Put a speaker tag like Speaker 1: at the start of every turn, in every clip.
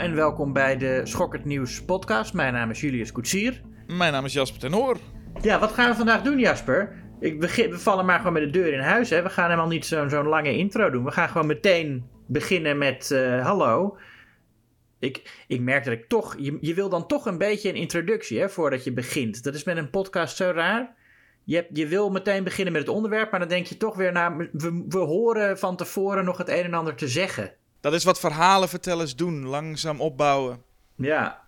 Speaker 1: en welkom bij de Schokkend Nieuws podcast. Mijn naam is Julius Koetsier.
Speaker 2: Mijn naam is Jasper ten Hoor.
Speaker 1: Ja, wat gaan we vandaag doen Jasper? Ik begin, we vallen maar gewoon met de deur in huis. Hè? We gaan helemaal niet zo'n zo'n lange intro doen. We gaan gewoon meteen beginnen met uh, hallo. Ik, ik merk dat ik toch... Je, je wil dan toch een beetje een introductie hè, voordat je begint. Dat is met een podcast zo raar. Je, hebt, je wil meteen beginnen met het onderwerp, maar dan denk je toch weer... Nou, we, we horen van tevoren nog het een en ander te zeggen.
Speaker 2: Dat is wat verhalenvertellers doen, langzaam opbouwen.
Speaker 1: Ja,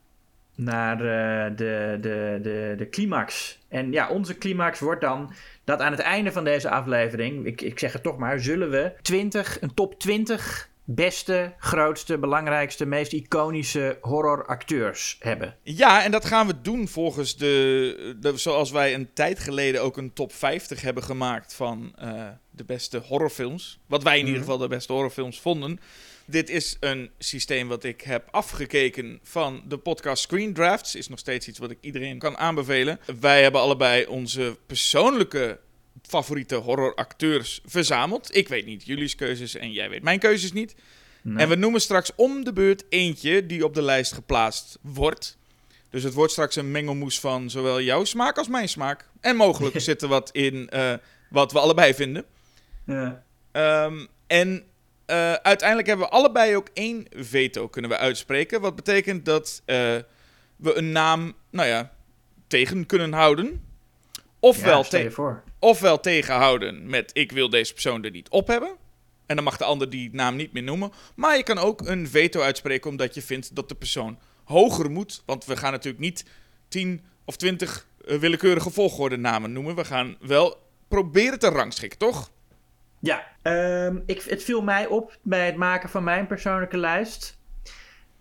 Speaker 1: naar uh, de, de, de, de climax. En ja, onze climax wordt dan dat aan het einde van deze aflevering, ik, ik zeg het toch maar, zullen we 20, een top 20 beste, grootste, belangrijkste, meest iconische horroracteurs hebben.
Speaker 2: Ja, en dat gaan we doen volgens de, de zoals wij een tijd geleden ook een top 50 hebben gemaakt van uh, de beste horrorfilms. Wat wij in ieder geval de beste horrorfilms vonden. Dit is een systeem wat ik heb afgekeken van de podcast Screen Drafts. Is nog steeds iets wat ik iedereen kan aanbevelen. Wij hebben allebei onze persoonlijke favoriete horroracteurs verzameld. Ik weet niet jullie keuzes en jij weet mijn keuzes niet. Nee. En we noemen straks om de beurt eentje die op de lijst geplaatst wordt. Dus het wordt straks een mengelmoes van zowel jouw smaak als mijn smaak. En mogelijk zit er wat in uh, wat we allebei vinden.
Speaker 1: Ja.
Speaker 2: Um, en uh, uiteindelijk hebben we allebei ook één veto kunnen we uitspreken. Wat betekent dat uh, we een naam, nou ja, tegen kunnen houden. Ofwel,
Speaker 1: ja, te
Speaker 2: ofwel tegenhouden met ik wil deze persoon er niet op hebben. En dan mag de ander die naam niet meer noemen. Maar je kan ook een veto uitspreken omdat je vindt dat de persoon hoger moet. Want we gaan natuurlijk niet 10 of 20 uh, willekeurige volgorde namen noemen. We gaan wel proberen te rangschikken, toch?
Speaker 1: Ja, um, ik, het viel mij op bij het maken van mijn persoonlijke lijst.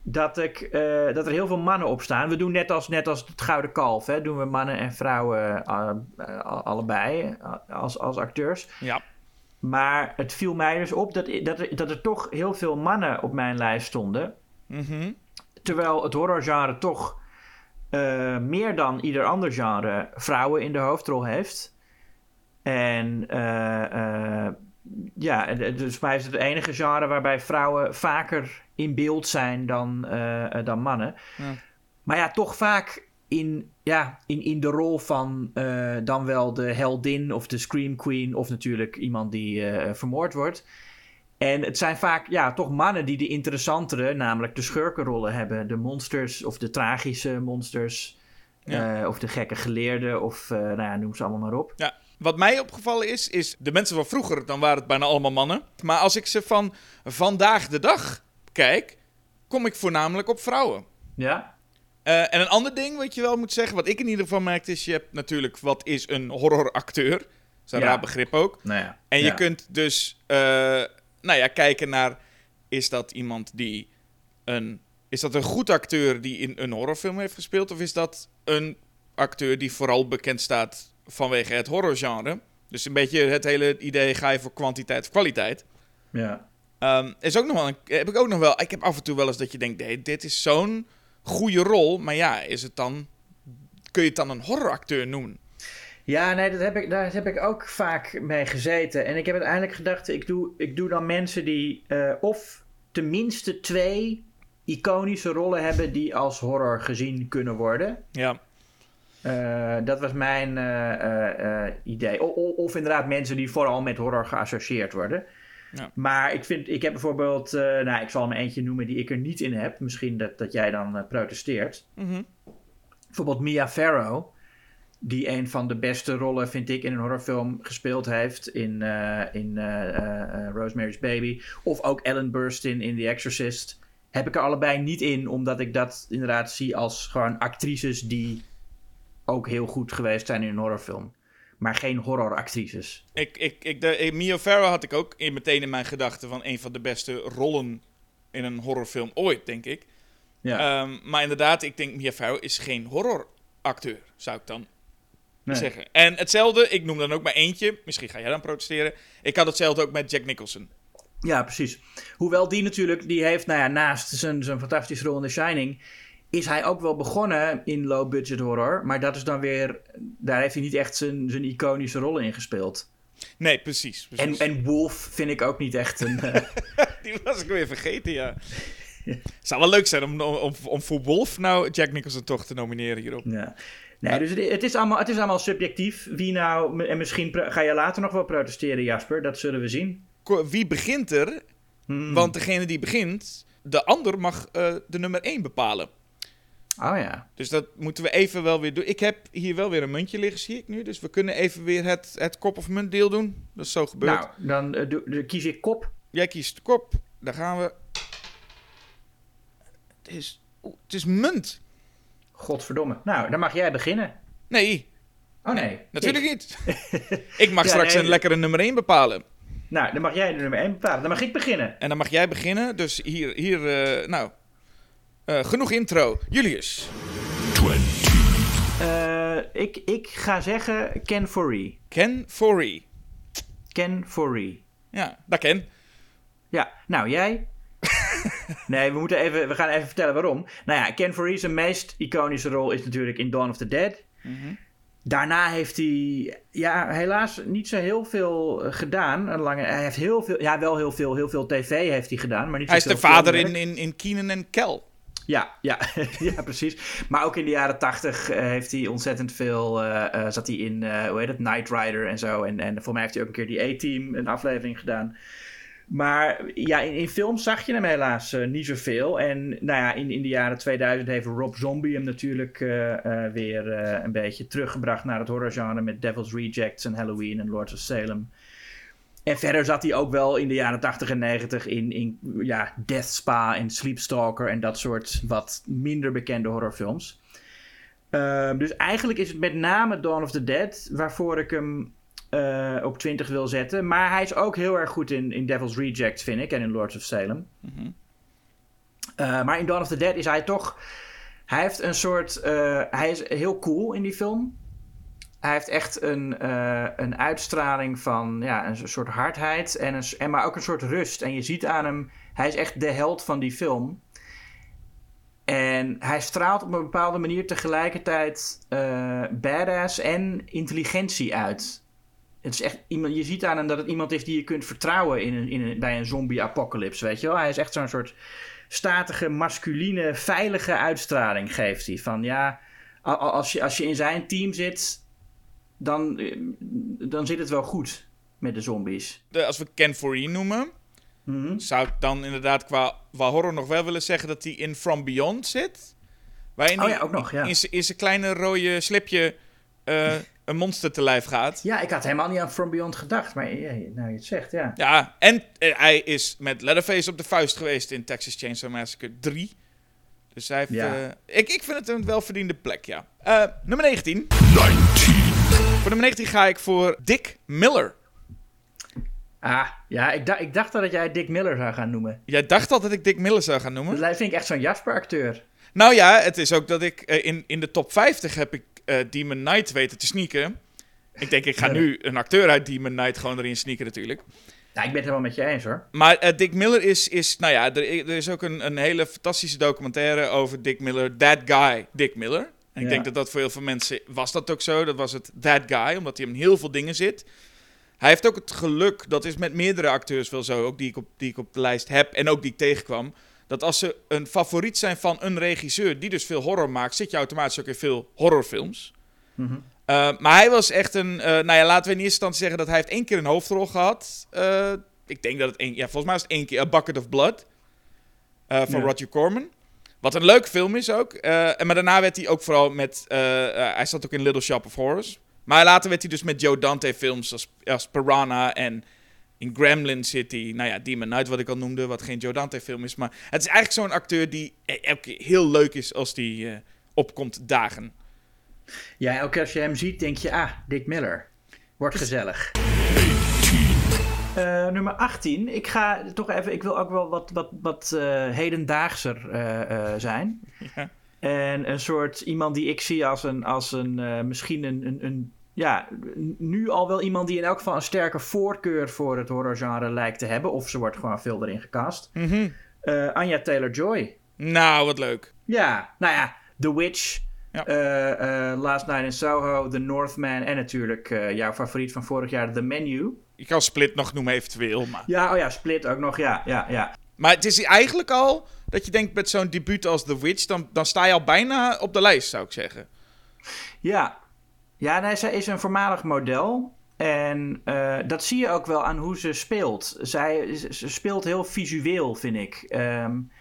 Speaker 1: Dat, ik, uh, dat er heel veel mannen op staan. We doen net als, net als het Gouden Kalf. Hè, doen we mannen en vrouwen uh, uh, allebei als, als acteurs.
Speaker 2: Ja.
Speaker 1: Maar het viel mij dus op dat, dat, er, dat er toch heel veel mannen op mijn lijst stonden.
Speaker 2: Mm -hmm.
Speaker 1: Terwijl het horrorgenre toch meer dan ieder ander genre vrouwen in de hoofdrol heeft. En ja, dus mij is het het enige genre waarbij vrouwen vaker in beeld zijn dan, uh, dan mannen.
Speaker 2: Ja.
Speaker 1: Maar ja, toch vaak in, ja, in, in de rol van uh, dan wel de heldin of de scream queen... of natuurlijk iemand die uh, vermoord wordt. En het zijn vaak ja, toch mannen die de interessantere, namelijk de schurkenrollen hebben. De monsters of de tragische monsters... Ja. of de gekke geleerden of nou ja, noem ze allemaal maar op.
Speaker 2: Ja, wat mij opgevallen is, is de mensen van vroeger, dan waren het bijna allemaal mannen. Maar als ik ze van vandaag de dag kijk, kom ik voornamelijk op vrouwen.
Speaker 1: Ja.
Speaker 2: Uh, en een ander ding wat je wel moet zeggen, wat ik in ieder geval merkte, is je hebt natuurlijk wat is een horroracteur. Dat is een
Speaker 1: Ja.
Speaker 2: raar begrip ook.
Speaker 1: Nou ja.
Speaker 2: En je
Speaker 1: ja.
Speaker 2: kunt dus, uh, nou ja, kijken naar, is dat iemand die een, is dat een goed acteur die in een horrorfilm heeft gespeeld? Of is dat een acteur die vooral bekend staat vanwege het horrorgenre? Dus een beetje het hele idee, ga je voor kwantiteit of kwaliteit?
Speaker 1: Ja.
Speaker 2: Um, is ook nog wel een, heb ik ook nog wel. Ik heb af en toe wel eens dat je denkt: nee, dit is zo'n goede rol. Maar ja, is het dan. Kun je het dan een horroracteur noemen?
Speaker 1: Ja, nee, dat heb ik, daar heb ik ook vaak mee gezeten. En ik heb uiteindelijk gedacht: ik doe, ik doe dan mensen die uh, of tenminste twee iconische rollen hebben die als horror gezien kunnen worden.
Speaker 2: Ja.
Speaker 1: Uh, dat was mijn uh, idee. O, of inderdaad mensen die vooral met horror geassocieerd worden.
Speaker 2: Ja.
Speaker 1: Maar ik vind, ik heb bijvoorbeeld, nou, ik zal hem eentje noemen die ik er niet in heb. Misschien dat, dat jij dan protesteert.
Speaker 2: Mm -hmm.
Speaker 1: Bijvoorbeeld Mia Farrow, die een van de beste rollen, vind ik, in een horrorfilm gespeeld heeft. In, in Rosemary's Baby. Of ook Ellen Burstyn in The Exorcist. Heb ik er allebei niet in, omdat ik dat inderdaad zie als gewoon actrices die ook heel goed geweest zijn in een horrorfilm maar geen horroractrices.
Speaker 2: Ik, ik, ik, de, Mia Farrow had ik ook in, meteen in mijn gedachten van een van de beste rollen in een horrorfilm ooit, denk ik.
Speaker 1: Ja.
Speaker 2: Um, maar inderdaad, ik denk Mia Farrow is geen horroracteur, zou ik dan
Speaker 1: nee.
Speaker 2: zeggen. En hetzelfde, ik noem dan ook maar eentje, misschien ga jij dan protesteren. Ik had hetzelfde ook met Jack Nicholson.
Speaker 1: Ja, precies. Hoewel die natuurlijk, die heeft, nou ja, naast zijn, zijn fantastische rol in The Shining is hij ook wel begonnen in low-budget horror. Maar dat is dan weer... Daar heeft hij niet echt zijn, zijn iconische rollen in gespeeld.
Speaker 2: Nee, precies. precies.
Speaker 1: En, en Wolf vind ik ook niet echt een... Uh...
Speaker 2: Die was ik weer vergeten, ja. Het zou wel leuk zijn om, om, om voor Wolf nou Jack Nicholson toch te nomineren hierop.
Speaker 1: Ja. Nee, dus het, het is allemaal, het is allemaal subjectief. Wie nou, en misschien ga je later nog wel protesteren, Jasper. Dat zullen we zien.
Speaker 2: Wie begint er?
Speaker 1: Hmm.
Speaker 2: Want degene die begint, de ander mag eh, de nummer 1 bepalen.
Speaker 1: Oh ja.
Speaker 2: Dus dat moeten we even wel weer doen. Ik heb hier wel weer een muntje liggen, zie ik nu. Dus we kunnen even weer het, het kop of munt deel doen. Dat is zo gebeurd.
Speaker 1: Nou, dan eh, dan kies ik kop.
Speaker 2: Jij kiest kop. Daar gaan we. Het is, het is munt.
Speaker 1: Godverdomme. Nou, dan mag jij beginnen.
Speaker 2: Nee,
Speaker 1: Oh nee.
Speaker 2: natuurlijk
Speaker 1: ik.
Speaker 2: niet. ik mag
Speaker 1: Ja,
Speaker 2: straks
Speaker 1: nee.
Speaker 2: een lekkere nummer 1 bepalen.
Speaker 1: Nou, dan mag jij de nummer 1 bepalen. Dan mag ik beginnen.
Speaker 2: En dan mag jij beginnen. Dus hier, hier eh, nou. Eh, genoeg intro. Julius.
Speaker 1: Eh, ik, ik ga zeggen Ken Foree.
Speaker 2: Ken Foree.
Speaker 1: Ken Foree.
Speaker 2: Ja, dat ken.
Speaker 1: Ja, nou jij? nee, we, moeten even, we gaan even vertellen waarom. Nou ja, Ken Foree zijn meest iconische rol is natuurlijk in Dawn of the Dead.
Speaker 2: Mhm.
Speaker 1: Daarna heeft hij, ja, helaas niet zo heel veel eh, gedaan. Een lange, hij heeft heel veel, ja, wel heel veel, heel veel tv heeft hij gedaan, maar niet
Speaker 2: Hij is de vader in, in, in Keenan en Kel.
Speaker 1: Ja, ja, ja, precies. Maar ook in de jaren tachtig eh, heeft hij ontzettend veel. eh, eh, zat hij in, eh, hoe heet het, Knight Rider en zo. En, en voor mij heeft hij ook een keer die A-Team, een aflevering gedaan. Maar ja, in, films zag je hem helaas eh, niet zoveel. En nou ja, in, in de jaren 2000 heeft Rob Zombie hem natuurlijk weer een beetje teruggebracht naar het horrorgenre met Devil's Rejects en Halloween en Lords of Salem. En verder zat hij ook wel in de jaren 80 en 90 in, in ja, Death Spa en Sleepstalker en dat soort wat minder bekende horrorfilms. Ehm, dus eigenlijk is het met name Dawn of the Dead waarvoor ik hem eh, op 20 wil zetten. Maar hij is ook heel erg goed in, in Devil's Rejects, vind ik, en in Lords of Salem.
Speaker 2: Mhm.
Speaker 1: Eh, maar in Dawn of the Dead is hij toch. Hij heeft een soort. eh, hij is heel cool in die film. Hij heeft echt een, eh, een uitstraling van ja, een soort hardheid. En een, en maar ook een soort rust. En je ziet aan hem. Hij is echt de held van die film. En hij straalt op een bepaalde manier tegelijkertijd eh, badass en intelligentie uit. Het is echt iemand, je ziet aan hem dat het iemand is die je kunt vertrouwen in een, in een, bij een zombie-apocalypse, weet je wel. Hij is echt zo'n soort statige, masculine, veilige uitstraling geeft hij. Van ja, als je, als je in zijn team zit, dan, eh, dan zit het wel goed met de zombies.
Speaker 2: De- als we Ken Foree noemen,
Speaker 1: Mhm.
Speaker 2: zou ik dan inderdaad qua, qua horror nog wel willen zeggen dat hij in From Beyond zit. Waarin
Speaker 1: Oh ja, ook nog, ja.
Speaker 2: in zijn kleine rode slipje eh, een monster te lijf gaat.
Speaker 1: Ja, ik had helemaal niet aan From Beyond gedacht, maar ja, nou je het zegt, ja.
Speaker 2: Ja, en eh, hij is met Leatherface op de vuist geweest in Texas Chainsaw Massacre 3. Dus hij heeft...
Speaker 1: Ja.
Speaker 2: ik, ik vind het een welverdiende plek, ja. Eh, nummer 19. Voor nummer 19 ga ik voor Dick Miller.
Speaker 1: Ah, ja, ik, dacht ik dacht dat jij Dick Miller zou gaan noemen.
Speaker 2: Jij dacht al dat ik Dick Miller zou gaan noemen?
Speaker 1: Dat vind ik echt zo'n Jasper-acteur.
Speaker 2: Nou ja, het is ook dat ik eh, in, in de top 50 heb ik eh, Demon Knight weten te sneaken. Ik denk, ik ga
Speaker 1: Ja.
Speaker 2: nu een acteur uit Demon Knight gewoon erin sneaken natuurlijk.
Speaker 1: Nou, ik ben het helemaal met je eens hoor.
Speaker 2: Maar eh, Dick Miller is, is nou ja, er, er is ook een, een hele fantastische documentaire over Dick Miller, That Guy, Dick Miller. En ik denk dat dat voor heel veel mensen, was dat ook zo, dat was het That Guy, omdat hij in heel veel dingen zit. Hij heeft ook het geluk, dat is met meerdere acteurs wel zo, ook die ik op, die ik op de lijst heb en ook die ik tegenkwam, dat als ze een favoriet zijn van een regisseur die dus veel horror maakt, zit je automatisch ook in veel horrorfilms.
Speaker 1: Mhm.
Speaker 2: Uh, maar hij was echt een. uh, nou ja, laten we in eerste instantie zeggen dat hij heeft één keer een hoofdrol gehad. Uh, ik denk dat het één. Ja, volgens mij was het één keer. A Bucket of Blood. Van
Speaker 1: Ja.
Speaker 2: Roger Corman. Wat een leuk film is ook. Uh, en maar daarna werd hij ook vooral met. uh, hij zat ook in Little Shop of Horrors. Maar later werd hij dus met Joe Dante films als, als Piranha en in Gremlin City. Nou ja, Demon Knight, wat ik al noemde, wat geen Joe Dante film is. Maar het is eigenlijk zo'n acteur die elke keer heel leuk is als die uh, opkomt dagen.
Speaker 1: Ja, elke keer als je hem ziet, denk je, ah, Dick Miller. Wordt gezellig. Uh, nummer 18. Ik ga toch even, ik wil ook wel wat, wat, wat uh, hedendaagser uh, zijn.
Speaker 2: Ja.
Speaker 1: En een soort iemand die ik zie als een, als een misschien een, een, een, ja, nu al wel iemand die in elk geval een sterke voorkeur voor het horrorgenre lijkt te hebben. Of ze wordt gewoon veel erin gecast.
Speaker 2: Mm -hmm.
Speaker 1: Anja Taylor-Joy.
Speaker 2: Nou, wat leuk.
Speaker 1: Ja, nou ja, The Witch.
Speaker 2: Ja.
Speaker 1: Last Night in Soho, The Northman en natuurlijk jouw favoriet van vorig jaar, The Menu.
Speaker 2: Je kan Split nog noemen eventueel, maar...
Speaker 1: Ja, oh ja, Split ook nog, ja, ja, ja.
Speaker 2: Maar het is eigenlijk al dat je denkt met zo'n debuut als The Witch, dan, dan sta je al bijna op de lijst, zou ik zeggen.
Speaker 1: Ja, ja nee, zij is een voormalig model. En uh, dat zie je ook wel aan hoe ze speelt. Zij ze speelt heel visueel, vind ik. Um,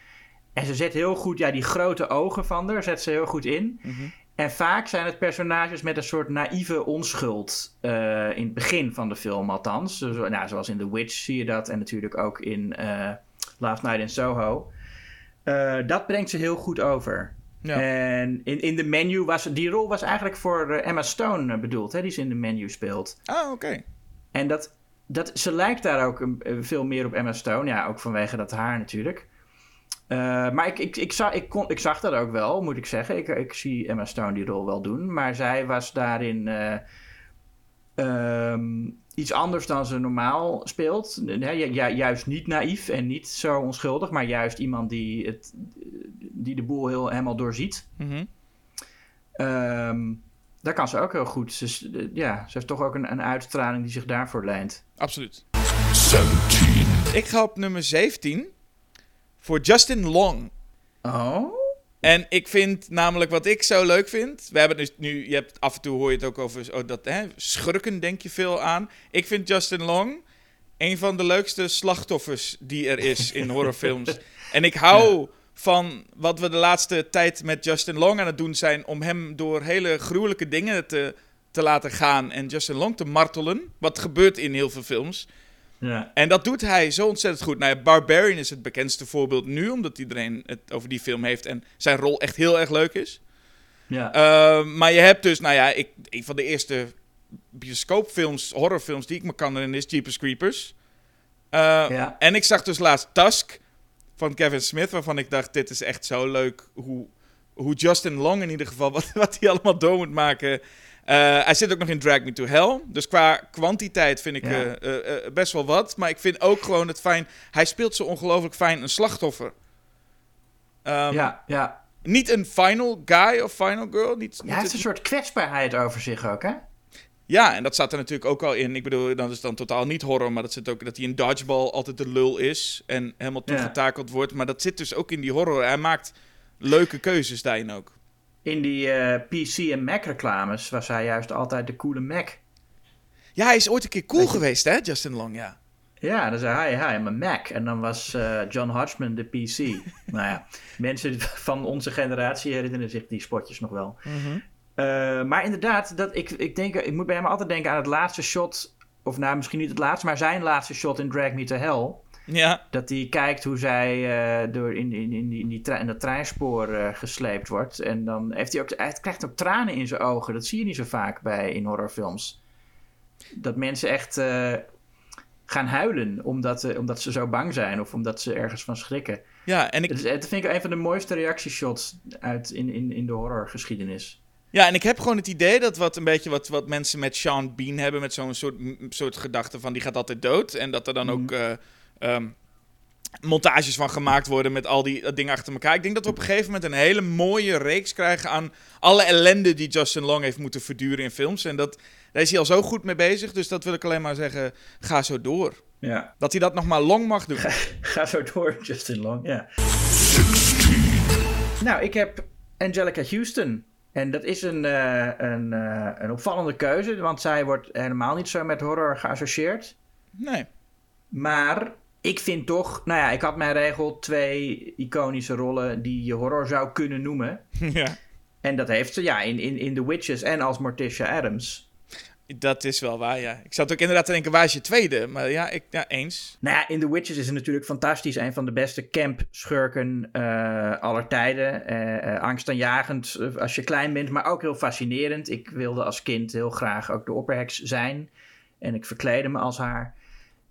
Speaker 1: en ze zet heel goed, ja, die grote ogen van haar zet ze heel goed in. Mm -hmm. En vaak zijn het personages met een soort naïeve onschuld. Uh, in het begin van de film, althans. Dus, nou, zoals in The Witch zie je dat. En natuurlijk ook in uh, Last Night in Soho. Uh, dat brengt ze heel goed over. Ja. En in, in de menu was die rol was eigenlijk voor Emma Stone bedoeld, hè, die ze in de menu speelt.
Speaker 2: Ah, oké. Okay.
Speaker 1: En dat, dat, ze lijkt daar ook een, veel meer op Emma Stone. Ja, ook vanwege dat haar natuurlijk. Uh, maar ik, ik, ik, zag, ik, kon, ik zag dat ook wel, moet ik zeggen. Ik, ik zie Emma Stone die rol wel doen. Maar zij was daarin uh, um, iets anders dan ze normaal speelt. Ju juist niet naïef en niet zo onschuldig, maar juist iemand die, het, die de boel heel, helemaal doorziet. Mm -hmm. um, daar kan ze ook heel goed. Ze, ja, ze heeft toch ook een, een uitstraling die zich daarvoor leent.
Speaker 2: Absoluut. 17. Ik ga op nummer 17 voor Justin Long.
Speaker 1: Oh?
Speaker 2: En ik vind namelijk wat ik zo leuk vind. We hebben dus nu, je hebt af en toe hoor je het ook over oh, dat hè, schurken, denk je veel aan. Ik vind Justin Long een van de leukste slachtoffers die er is in horrorfilms. En ik hou ja. van wat we de laatste tijd met Justin Long aan het doen zijn. om hem door hele gruwelijke dingen te, te laten gaan. en Justin Long te martelen. Wat gebeurt in heel veel films.
Speaker 1: Ja.
Speaker 2: En dat doet hij zo ontzettend goed. Nou ja, Barbarian is het bekendste voorbeeld nu, omdat iedereen het over die film heeft en zijn rol echt heel erg leuk is.
Speaker 1: Ja.
Speaker 2: Uh, maar je hebt dus, nou ja, ik, een van de eerste bioscoopfilms, horrorfilms die ik me kan herinneren is Jeepers Creepers. Uh,
Speaker 1: ja.
Speaker 2: En ik zag dus laatst Tusk van Kevin Smith, waarvan ik dacht, dit is echt zo leuk hoe, hoe Justin Long in ieder geval, wat, wat hij allemaal door moet maken. Uh, hij zit ook nog in Drag Me to Hell. Dus qua kwantiteit vind ik ja. uh, uh, best wel wat. Maar ik vind ook gewoon het fijn. Hij speelt zo ongelooflijk fijn een slachtoffer.
Speaker 1: Um, ja, ja.
Speaker 2: Niet een final guy of final girl. Niet,
Speaker 1: ja, hij heeft een soort kwetsbaarheid over zich ook, hè?
Speaker 2: Ja, en dat staat er natuurlijk ook al in. Ik bedoel, dat is dan totaal niet horror, maar dat zit ook dat hij in dodgeball altijd de lul is en helemaal toegetakeld ja. wordt. Maar dat zit dus ook in die horror. Hij maakt leuke keuzes daarin ook.
Speaker 1: In die uh, PC en Mac reclames was hij juist altijd de coole Mac.
Speaker 2: Ja, hij is ooit een keer cool geweest, hè, Justin Long, ja.
Speaker 1: Ja, dan zei hij, hi, I'm a Mac. En dan was uh, John Hodgman de PC. nou ja, mensen van onze generatie herinneren zich die spotjes nog wel.
Speaker 2: Mm -hmm.
Speaker 1: uh, maar inderdaad, dat, ik, ik, denk, ik moet bij hem altijd denken aan het laatste shot. Of nou, misschien niet het laatste, maar zijn laatste shot in Drag Me to Hell.
Speaker 2: Ja.
Speaker 1: Dat hij kijkt hoe zij uh, door in, in, in, die, in, die in dat treinspoor uh, gesleept wordt. En dan heeft hij ook, hij krijgt ook tranen in zijn ogen. Dat zie je niet zo vaak bij in horrorfilms. Dat mensen echt uh, gaan huilen omdat, omdat ze zo bang zijn of omdat ze ergens van schrikken.
Speaker 2: Ja, en ik...
Speaker 1: dat, dat vind ik een van de mooiste reactieshots uit in, in, in de horrorgeschiedenis.
Speaker 2: Ja, en ik heb gewoon het idee dat wat een beetje wat, wat mensen met Sean Bean hebben, met zo'n soort, soort gedachte van die gaat altijd dood. En dat er dan mm. ook um, montages van gemaakt worden met al die dingen achter elkaar. Ik denk dat we op een gegeven moment een hele mooie reeks krijgen aan alle ellende die Justin Long heeft moeten verduren in films. En dat, daar is hij al zo goed mee bezig, dus dat wil ik alleen maar zeggen, ga zo door.
Speaker 1: Ja.
Speaker 2: Dat hij dat nog maar lang mag doen.
Speaker 1: Ga, ga zo door, Justin Long, ja. Nou, ik heb Angelica Houston. En dat is een, uh, een, uh, een opvallende keuze, want zij wordt helemaal niet zo met horror geassocieerd.
Speaker 2: Nee.
Speaker 1: Maar ik vind toch, nou ja, ik had mijn regel twee iconische rollen die je horror zou kunnen noemen.
Speaker 2: Ja.
Speaker 1: En dat heeft ze, ja, in, in, in The Witches en als Morticia Adams.
Speaker 2: Dat is wel waar, ja. Ik zat ook inderdaad te denken, waar is je tweede? Maar ja, ik, ja eens.
Speaker 1: Nou ja, in The Witches is het natuurlijk fantastisch. Een van de beste camp-schurken uh, aller tijden. Uh, uh, angstaanjagend als je klein bent, maar ook heel fascinerend. Ik wilde als kind heel graag ook de opperheks zijn. En ik verkleedde me als haar.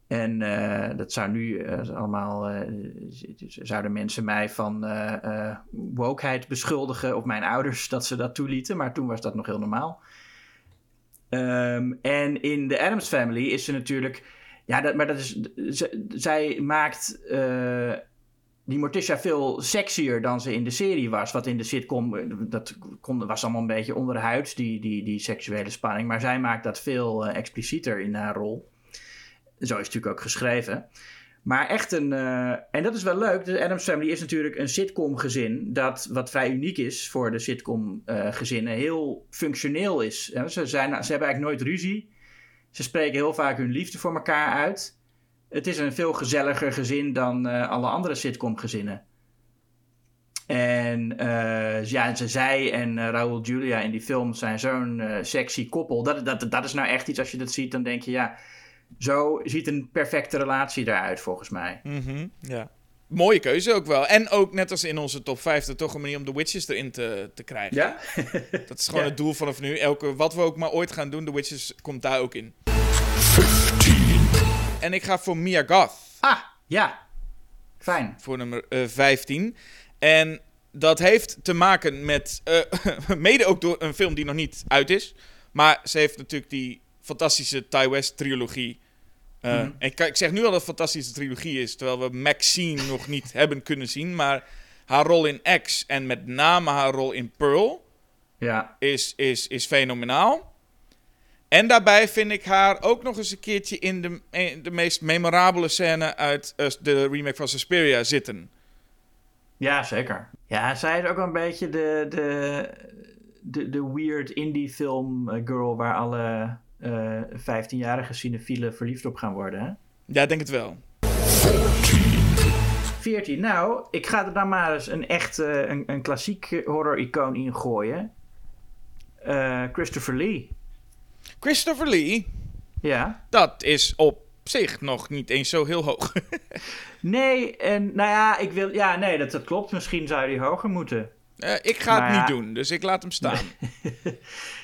Speaker 1: En uh, dat zou nu uh, allemaal. Uh, zouden mensen mij van wokeheid beschuldigen. Of mijn ouders dat ze dat toelieten. Maar toen was dat nog heel normaal. Um, en in de Adams Family is ze natuurlijk. Ja, dat, maar dat is. Zij maakt. die Morticia veel sexier dan ze in de serie was. Wat in de sitcom. Dat kon, was allemaal een beetje onderhuids, die, die, die seksuele spanning. Maar zij maakt dat veel explicieter in haar rol. Zo is het natuurlijk ook geschreven. Maar echt een. eh, en dat is wel leuk. De Adams Family is natuurlijk een sitcom-gezin. Dat wat vrij uniek is voor de sitcom-gezinnen. heel functioneel is. Ze, zijn, ze hebben eigenlijk nooit ruzie. Ze spreken heel vaak hun liefde voor elkaar uit. Het is een veel gezelliger gezin dan eh, alle andere sitcom-gezinnen. En eh, ja, ze, zij en Raoul Julia in die film zijn zo'n sexy koppel. Dat, dat, dat is nou echt iets, als je dat ziet, dan denk je ja. Zo ziet een perfecte relatie eruit, volgens mij.
Speaker 2: Mhm, ja. Mooie keuze ook wel. En ook net als in onze top 50 toch een manier om de Witches erin te, te krijgen.
Speaker 1: Ja?
Speaker 2: Dat is gewoon
Speaker 1: Ja.
Speaker 2: het doel vanaf nu. Elke, wat we ook maar ooit gaan doen, de Witches komt daar ook in. En ik ga voor Mia Goth.
Speaker 1: ah, ja. Fijn.
Speaker 2: voor nummer eh, 15. En dat heeft te maken met, eh, mede ook door een film die nog niet uit is. Maar ze heeft natuurlijk die fantastische Ty West trilogie.
Speaker 1: Mhm.
Speaker 2: En ik, ik zeg nu al dat het een fantastische trilogie is, terwijl we Maxine nog niet hebben kunnen zien. Maar haar rol in X en met name haar rol in Pearl
Speaker 1: Ja.
Speaker 2: is, is, is fenomenaal. En daarbij vind ik haar ook nog eens een keertje in de, in de meest memorabele scène uit eh, de remake van Suspiria zitten.
Speaker 1: Ja, zeker. Ja, zij is ook wel een beetje de, de, de, de weird indie film eh, girl waar alle eh 15-jarige cinefielen verliefd op gaan worden. Hè?
Speaker 2: Ja, ik denk het wel.
Speaker 1: 14. Nou, ik ga er dan maar eens een echt eh, een, een klassiek horror-icoon in gooien. Eh, Christopher Lee.
Speaker 2: Christopher Lee,
Speaker 1: Ja.
Speaker 2: dat is op zich nog niet eens zo heel hoog.
Speaker 1: Nee, en nou ja, ik wil. Ja, nee, dat, dat klopt. Misschien zou die hoger moeten.
Speaker 2: Eh, ik ga het
Speaker 1: ja.
Speaker 2: niet doen, dus ik laat hem staan.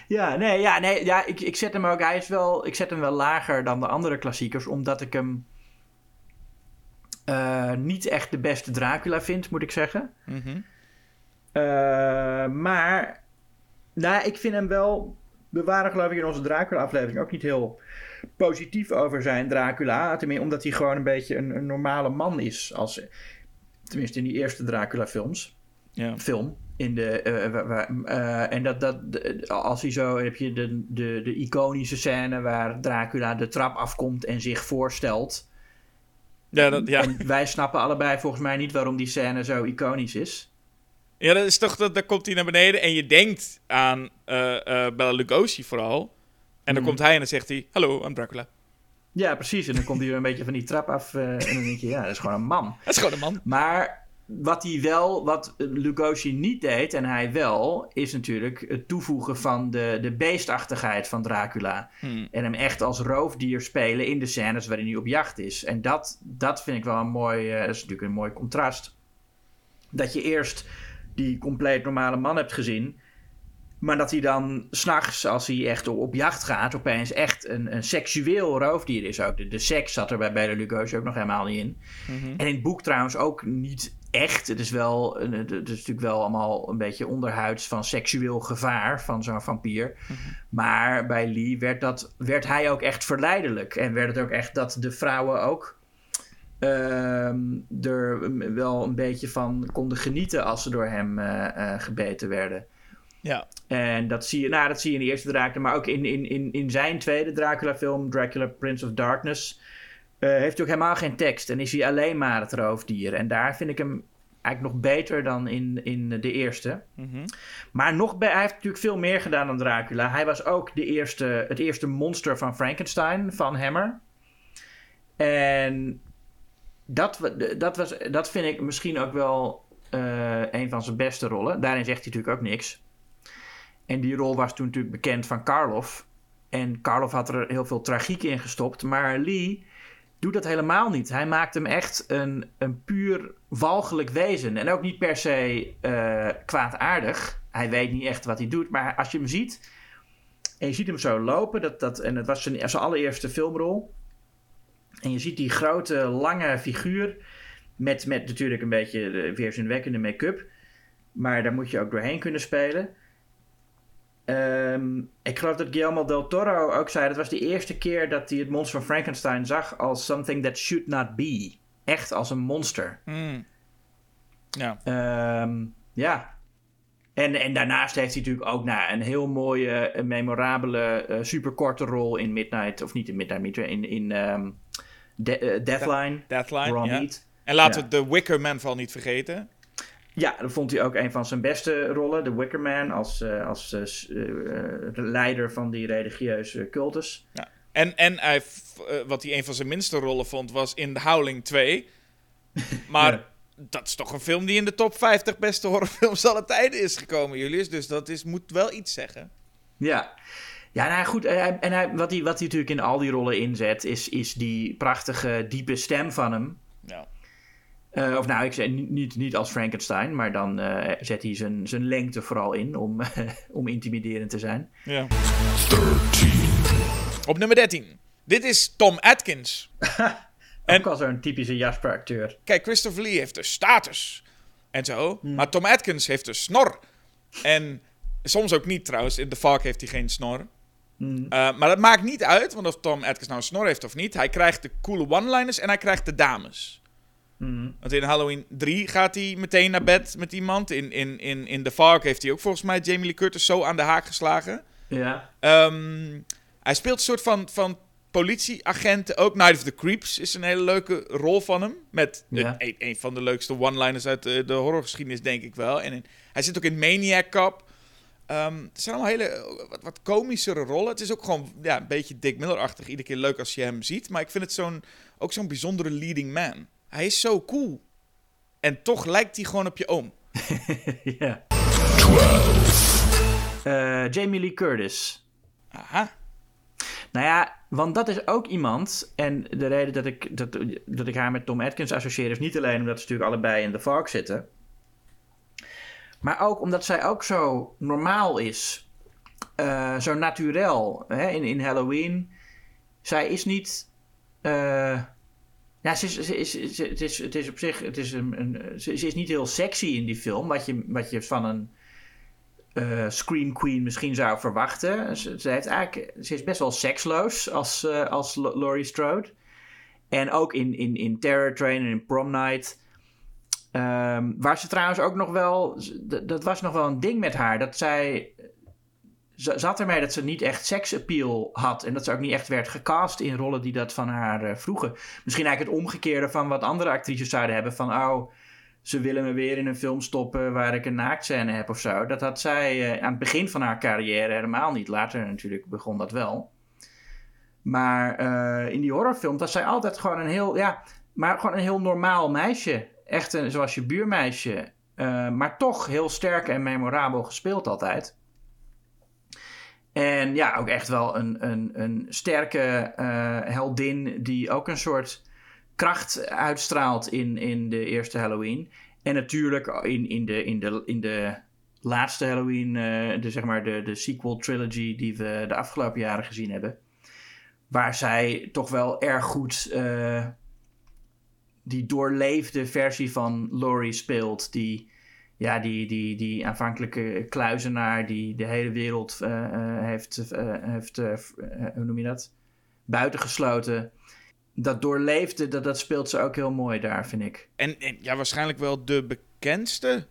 Speaker 1: Ja, nee, ja, nee, ja ik, ik zet hem ook. Hij is wel. Ik zet hem wel lager dan de andere klassiekers, omdat ik hem. eh, niet echt de beste Dracula vind, moet ik zeggen.
Speaker 2: Mhm.
Speaker 1: Eh, maar. Nou, ik vind hem wel. We waren, geloof ik, in onze Dracula-aflevering ook niet heel positief over zijn Dracula. Tenminste, omdat hij gewoon een beetje een, een normale man is. Als, tenminste, in die eerste Dracula-films
Speaker 2: Ja.
Speaker 1: film. In de, eh, wa- eh, en dat, dat, als hij zo, heb je de, de, de iconische scène waar Dracula de trap afkomt en zich voorstelt.
Speaker 2: Ja, dat, ja.
Speaker 1: En wij snappen allebei volgens mij niet waarom die scène zo iconisch is.
Speaker 2: ja, dat is toch, dat, dan komt hij naar beneden en je denkt aan eh eh Bela Lugosi vooral. En dan
Speaker 1: Mhm.
Speaker 2: komt hij en dan zegt hij, hallo, I'm Dracula.
Speaker 1: Ja, precies. En dan komt hij weer een beetje van die trap af eh, en dan denk je, ja, dat is gewoon een man.
Speaker 2: Dat is gewoon een man.
Speaker 1: Maar wat hij wel, wat Lugosi niet deed en hij wel, is natuurlijk het toevoegen van de, de beestachtigheid van Dracula.
Speaker 2: Hmm.
Speaker 1: En hem echt als roofdier spelen in de scènes waarin hij op jacht is. En dat, dat vind ik wel een mooi, eh, dat is natuurlijk een mooi contrast. Dat je eerst die compleet normale man hebt gezien. Maar dat hij dan s'nachts, als hij echt op, op jacht gaat, opeens echt een, een seksueel roofdier is. Ook de, de seks zat er bij Bela Lugosi ook nog helemaal niet in.
Speaker 2: Mhm.
Speaker 1: En in het boek trouwens ook niet echt. Het is wel, het is natuurlijk wel allemaal een beetje onderhuids van seksueel gevaar van zo'n vampier. Maar bij Lee werd, dat, werd hij ook echt verleidelijk. En werd het ook echt dat de vrouwen ook ehm, er wel een beetje van konden genieten als ze door hem eh, eh, gebeten werden.
Speaker 2: Ja.
Speaker 1: En dat zie je, nou, dat zie je in de eerste Dracula, maar ook in, in, in, in zijn tweede Dracula-film, Dracula Prince of Darkness, heeft hij ook helemaal geen tekst. En is hij alleen maar het roofdier. En daar vind ik hem eigenlijk nog beter dan in, in de eerste.
Speaker 2: Mhm.
Speaker 1: Maar nog bij, hij heeft natuurlijk veel meer gedaan dan Dracula. Hij was ook de eerste, het eerste monster van Frankenstein, van Hammer. En dat, dat, was, dat vind ik misschien ook wel eh, een van zijn beste rollen. Daarin zegt hij natuurlijk ook niks. En die rol was toen natuurlijk bekend van Karloff. En Karloff had er heel veel tragiek in gestopt. Maar Lee doet dat helemaal niet. Hij maakt hem echt een, een puur walgelijk wezen. En ook niet per se eh, kwaadaardig. Hij weet niet echt wat hij doet. Maar als je hem ziet... En je ziet hem zo lopen. Dat, dat, en het was zijn, zijn allereerste filmrol. En je ziet die grote, lange figuur. Met, met natuurlijk een beetje de weerzinwekkende make-up. Maar daar moet je ook doorheen kunnen spelen. Ehm, ik geloof dat Guillermo del Toro ook zei... dat was de eerste keer dat hij het monster van Frankenstein zag... als something that should not be. Echt als een monster.
Speaker 2: Hmm. Ja.
Speaker 1: Ehm, ja. En, en daarnaast heeft hij natuurlijk ook nou, een heel mooie, memorabele, eh, superkorte rol in Midnight... of niet in Midnight Meter, in, in De- eh, Deathline,
Speaker 2: Deathline, ja. En laten
Speaker 1: Ja.
Speaker 2: we de Wicker Man vooral niet vergeten.
Speaker 1: Ja, dat vond hij ook een van zijn beste rollen. De Wicker Man als, eh, als eh, leider van die religieuze cultus.
Speaker 2: En, en hij, wat hij een van zijn minste rollen vond, was in The Howling 2. Maar
Speaker 1: Ja.
Speaker 2: dat is toch een film die in de top 50 beste horrorfilms aller tijden is gekomen, Julius. Dus dat is, moet wel iets zeggen.
Speaker 1: Ja. Ja, nou goed. En hij, wat, hij, wat hij natuurlijk in al die rollen inzet, is, is die prachtige, diepe stem van hem.
Speaker 2: Ja.
Speaker 1: Eh, of nou, ik zeg niet, niet, als Frankenstein, maar dan eh, zet hij zijn, zijn lengte vooral in om, om intimiderend te zijn.
Speaker 2: ja. Op nummer 13. Dit is Tom Atkins. En-
Speaker 1: Ook al zo'n typische Jasper-acteur.
Speaker 2: Kijk, Christopher Lee heeft dus status. En zo. Maar Tom Atkins heeft dus snor. En soms ook niet trouwens. In The Fog heeft hij geen snor.
Speaker 1: Mm.
Speaker 2: Eh, maar dat maakt niet uit, want of Tom Atkins nou een snor heeft of niet. Hij krijgt de coole one-liners en hij krijgt de dames.
Speaker 1: Mm.
Speaker 2: Want in Halloween 3 gaat hij meteen naar bed met iemand. In, in, in, in The Fog heeft hij ook volgens mij Jamie Lee Curtis zo aan de haak geslagen.
Speaker 1: Ja.
Speaker 2: Ehm, hij speelt een soort van, van politieagenten. Ook Night of the Creeps is een hele leuke rol van hem. Met
Speaker 1: Ja.
Speaker 2: een, een van de leukste one-liners uit de, de horrorgeschiedenis, denk ik wel. En in- hij zit ook in Maniac Cop. Ehm, het zijn allemaal hele eh, wat, wat komischere rollen. Het is ook gewoon ja, een beetje Dick Miller-achtig. Iedere keer leuk als je hem ziet. Maar ik vind het zo'n, ook zo'n bijzondere leading man. Hij is zo cool. En toch lijkt hij gewoon op je oom.
Speaker 1: ja. Eh, Jamie Lee Curtis.
Speaker 2: Aha.
Speaker 1: Nou ja, want dat is ook iemand. En de reden dat ik, dat, dat ik haar met Tom Atkins associeer is niet alleen omdat ze natuurlijk allebei in de Fog zitten. Maar ook omdat zij ook zo normaal is. Eh, zo naturel. Hè? In, in Halloween. Zij is niet. eh, ja, ze is, ze is, ze- het, is, het is op zich. Het is een, een, ze, is niet heel sexy in die film. Wat je, wat je van een eh, Scream Queen misschien zou verwachten. Ze, heeft eigenlijk, ze is best wel seksloos als, eh, als Laurie Strode. En ook in, in, in Terror Train en in Prom Night. Ehm, waar ze trouwens ook nog wel. Dat was nog wel een ding met haar. Dat zij. Zat ermee dat ze niet echt seksappeal had. En dat ze ook niet echt werd gecast in rollen die dat van haar eh, vroegen. Misschien eigenlijk het omgekeerde van wat andere actrices zouden hebben. Van oh, ze willen me weer in een film stoppen waar ik een naaktscène heb of zo. Dat had zij eh, aan het begin van haar carrière helemaal niet. Later natuurlijk begon dat wel. Maar eh, in die horrorfilm was zij altijd gewoon een heel, ja, maar gewoon een heel normaal meisje. Echt een, zoals je buurmeisje. Maar toch heel sterk en memorabel gespeeld altijd. En ja, ook echt wel een, een, een sterke eh, heldin die ook een soort kracht uitstraalt in, in de eerste Halloween. En natuurlijk in, in, de, in, de, in de laatste Halloween, eh, de, zeg maar de, de sequel trilogy die we de afgelopen jaren gezien hebben. Waar zij toch wel erg goed eh, die doorleefde versie van Laurie speelt. Die, ja, die, die, die aanvankelijke kluizenaar die de hele wereld eh, eh, heeft, eh, heeft hoe noem je dat? Buitengesloten. Dat doorleefde, dat, dat speelt ze ook heel mooi daar, vind ik.
Speaker 2: En, en ja, waarschijnlijk wel de bekendste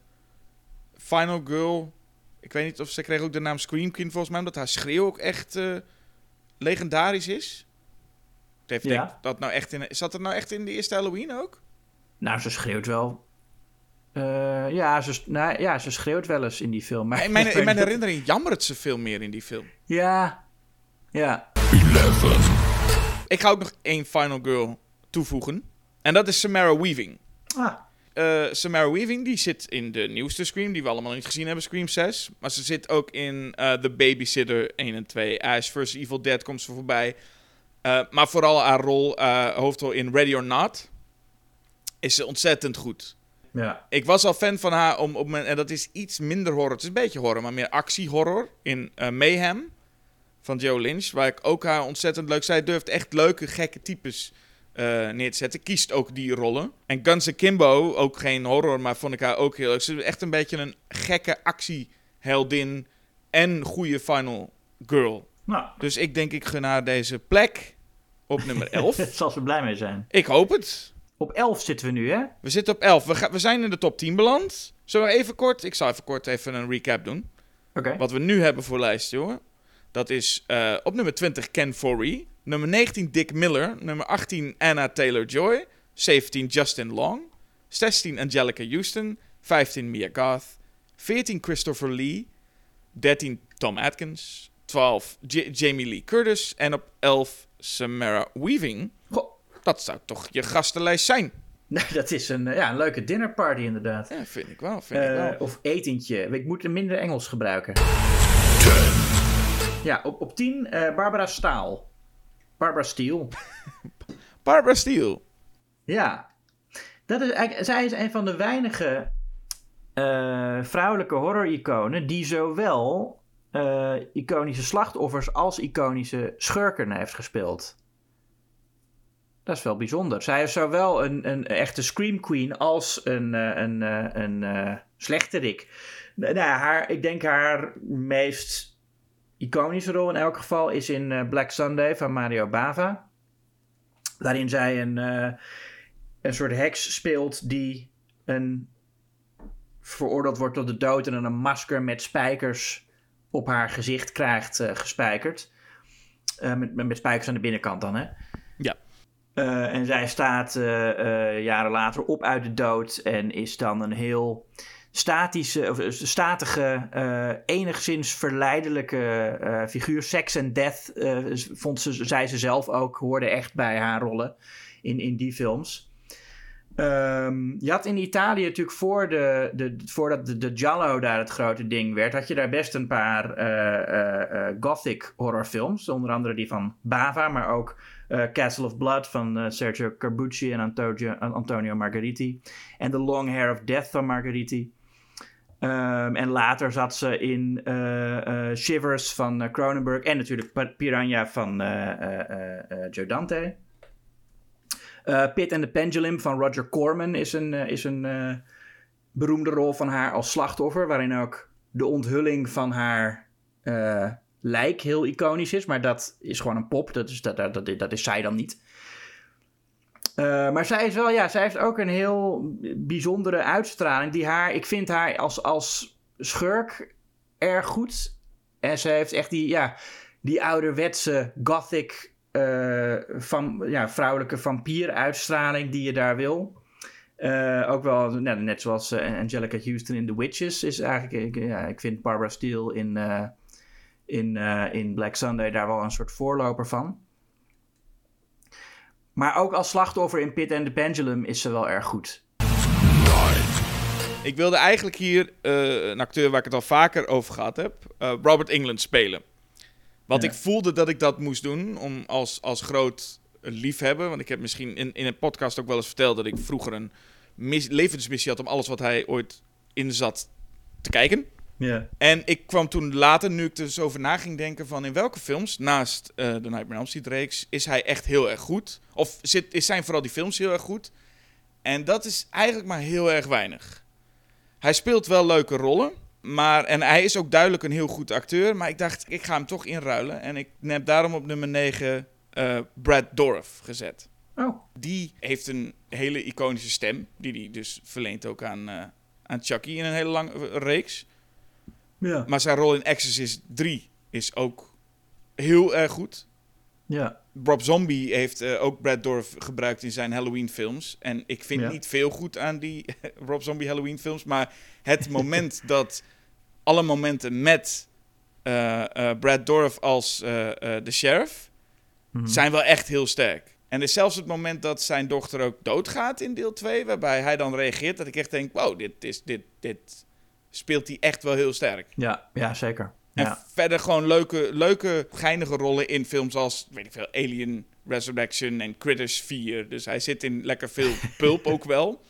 Speaker 2: Final Girl. Ik weet niet of ze kreeg ook de naam Scream Queen volgens mij, omdat haar schreeuw ook echt legendarisch is.
Speaker 1: Ja.
Speaker 2: denk ik, dat nou echt in, zat het nou echt in de eerste Halloween ook?
Speaker 1: Nou, ze schreeuwt wel. Eh, ja, ze, nou, ja, ze schreeuwt wel eens in die film. Maar
Speaker 2: In mijn, in mijn herinnering jammert ze veel meer in die film.
Speaker 1: Ja, ja.
Speaker 2: Ik ga ook nog één Final Girl toevoegen. En dat is Samara Weaving.
Speaker 1: Ah,
Speaker 2: Eh, Samara Weaving die zit in de nieuwste Scream, die we allemaal nog niet gezien hebben, Scream 6. Maar ze zit ook in eh The Babysitter 1 en 2. Ash vs. Evil Dead komt ze voorbij. Maar vooral haar rol, hoofdrol in Ready or Not, is ze ontzettend goed.
Speaker 1: Ja.
Speaker 2: Ik was al fan van haar, om, op mijn, en dat is iets minder horror. Het is een beetje horror, maar meer actiehorror in eh, Mayhem van Joe Lynch. Waar ik ook haar ontzettend leuk... Zij durft echt leuke, gekke types eh, neer te zetten. Kiest ook die rollen. En Guns Akimbo, ook geen horror, maar vond ik haar ook heel leuk. Ze is echt een beetje een gekke actieheldin en goede final girl.
Speaker 1: Nou,
Speaker 2: Dus ik denk, ik gun haar deze plek op nummer 11.
Speaker 1: daar zal ze blij mee zijn.
Speaker 2: ik hoop het.
Speaker 1: Op 11 zitten we nu, hè?
Speaker 2: We zitten op 11. We, we zijn in de top 10 beland. Zullen we even kort... Ik zal even kort even een recap doen.
Speaker 1: Oké.
Speaker 2: Wat we nu hebben voor lijst, jongen. Dat is eh, op nummer 20 Ken Foree. Nummer 19 Dick Miller. Nummer 18 Anna Taylor-Joy. 17 Justin Long. 16 Angelica Houston. 15 Mia Goth. 14 Christopher Lee. 13 Tom Atkins. 12 J- Jamie Lee Curtis. En op 11 Samara Weaving.
Speaker 1: Goh,
Speaker 2: Dat zou toch je gastenlijst zijn?
Speaker 1: nou, dat is een, eh, ja, een leuke dinnerparty inderdaad.
Speaker 2: Ja, vind ik wel. Vind ik
Speaker 1: Eh,
Speaker 2: wel.
Speaker 1: of etentje. Ik moet minder Engels gebruiken. Ja, op, op 10 eh, Barbara Staal. Barbara Steele.
Speaker 2: Barbara Steele.
Speaker 1: Ja. Dat is eigenlijk, zij is een van de weinige vrouwelijke horror-iconen die zowel iconische slachtoffers als iconische schurken heeft gespeeld. Dat is wel bijzonder. Zij is zowel een, een echte Scream Queen als een, eh, een, eh, een, eh slechterik. Nou, haar, ik denk haar meest iconische rol in elk geval is in Black Sunday van Mario Bava. Waarin zij een, een soort heks speelt die een veroordeeld wordt tot de dood en een masker met spijkers op haar gezicht krijgt gespijkerd. Met, met spijkers aan de binnenkant dan, hè? Eh, en zij staat eh, eh, jaren later op uit de dood en is dan een heel statische, statige, enigszins verleidelijke figuur. Sex and Death vond ze, zei ze zelf ook, hoorde echt bij haar rollen in, in die films. Ehm, je had in Italië natuurlijk voor de, de, voordat de, de Giallo daar het grote ding werd, had je daar best een paar gothic horrorfilms. Onder andere die van Bava, maar ook eh, Castle of Blood van eh, Sergio Carbucci en Antonio, Antonio Margheriti. En The Long Hair of Death van Margheriti. Ehm, en later zat ze in eh, eh, Shivers van eh, Cronenberg. En natuurlijk Pi- Piranha van eh, eh, eh, eh, Joe Dante. Eh, Pit and the Pendulum van Roger Corman is een, eh, is een eh, beroemde rol van haar als slachtoffer. Waarin ook de onthulling van haar eh, lijk heel iconisch is. Maar dat is gewoon een pop. Dat is, dat, dat, dat, is zij dan niet. Eh, maar zij is wel, ja, zij heeft ook een heel bijzondere uitstraling. Die haar, ik vind haar als, als schurk erg goed. En ze heeft echt die, ja, die ouderwetse gothic eh, van, ja, vrouwelijke vampieruitstraling die je daar wil. Eh, ook wel, nou, net zoals Angelica Houston in The Witches is eigenlijk, ik, ja, ik vind Barbara Steele in, in, eh, in Black Sunday daar wel een soort voorloper van. Maar ook als slachtoffer in Pit and the Pendulum is ze wel erg goed.
Speaker 2: Ik wilde eigenlijk hier eh, een acteur waar ik het al vaker over gehad heb, eh, Robert England spelen. Want
Speaker 1: Ja.
Speaker 2: ik voelde dat ik dat moest doen om als, als groot liefhebber. Want ik heb misschien in, in een podcast ook wel eens verteld dat ik vroeger een mis- levensmissie had om alles wat hij ooit in zat te kijken.
Speaker 1: Ja.
Speaker 2: En ik kwam toen later, nu ik er dus over na ging denken van in welke films, naast eh, de Nightmare on Elm Street reeks, is hij echt heel erg goed? Of zit, is zijn vooral die films heel erg goed? En dat is eigenlijk maar heel erg weinig. Hij speelt wel leuke rollen, maar, en hij is ook duidelijk een heel goed acteur, maar ik dacht, ik ga hem toch inruilen. En ik heb daarom op nummer 9 eh, Brad Dourif gezet.
Speaker 1: Oh,
Speaker 2: Die heeft een hele iconische stem, die hij dus verleent ook aan, eh, aan Chucky in een hele lange reeks.
Speaker 1: Ja.
Speaker 2: Maar zijn rol in Exorcist 3 is ook heel erg goed.
Speaker 1: Ja.
Speaker 2: Rob Zombie heeft eh, ook Brad Dourif gebruikt in zijn Halloween films. En ik vind
Speaker 1: Ja.
Speaker 2: niet veel goed aan die Rob Zombie Halloween films. Maar het moment dat alle momenten met eh, eh, Brad Dourif als de sheriff
Speaker 1: Mhm.
Speaker 2: zijn wel echt heel sterk. En er is zelfs het moment dat zijn dochter ook doodgaat in deel 2, waarbij hij dan reageert, dat ik echt denk, wow, dit, is, dit, dit speelt hij echt wel heel sterk.
Speaker 1: Ja, ja, zeker.
Speaker 2: En
Speaker 1: Ja.
Speaker 2: verder gewoon leuke, leuke, geinige rollen in films als, weet ik veel, Alien Resurrection en Critters 4. Dus hij zit in lekker veel pulp ook wel.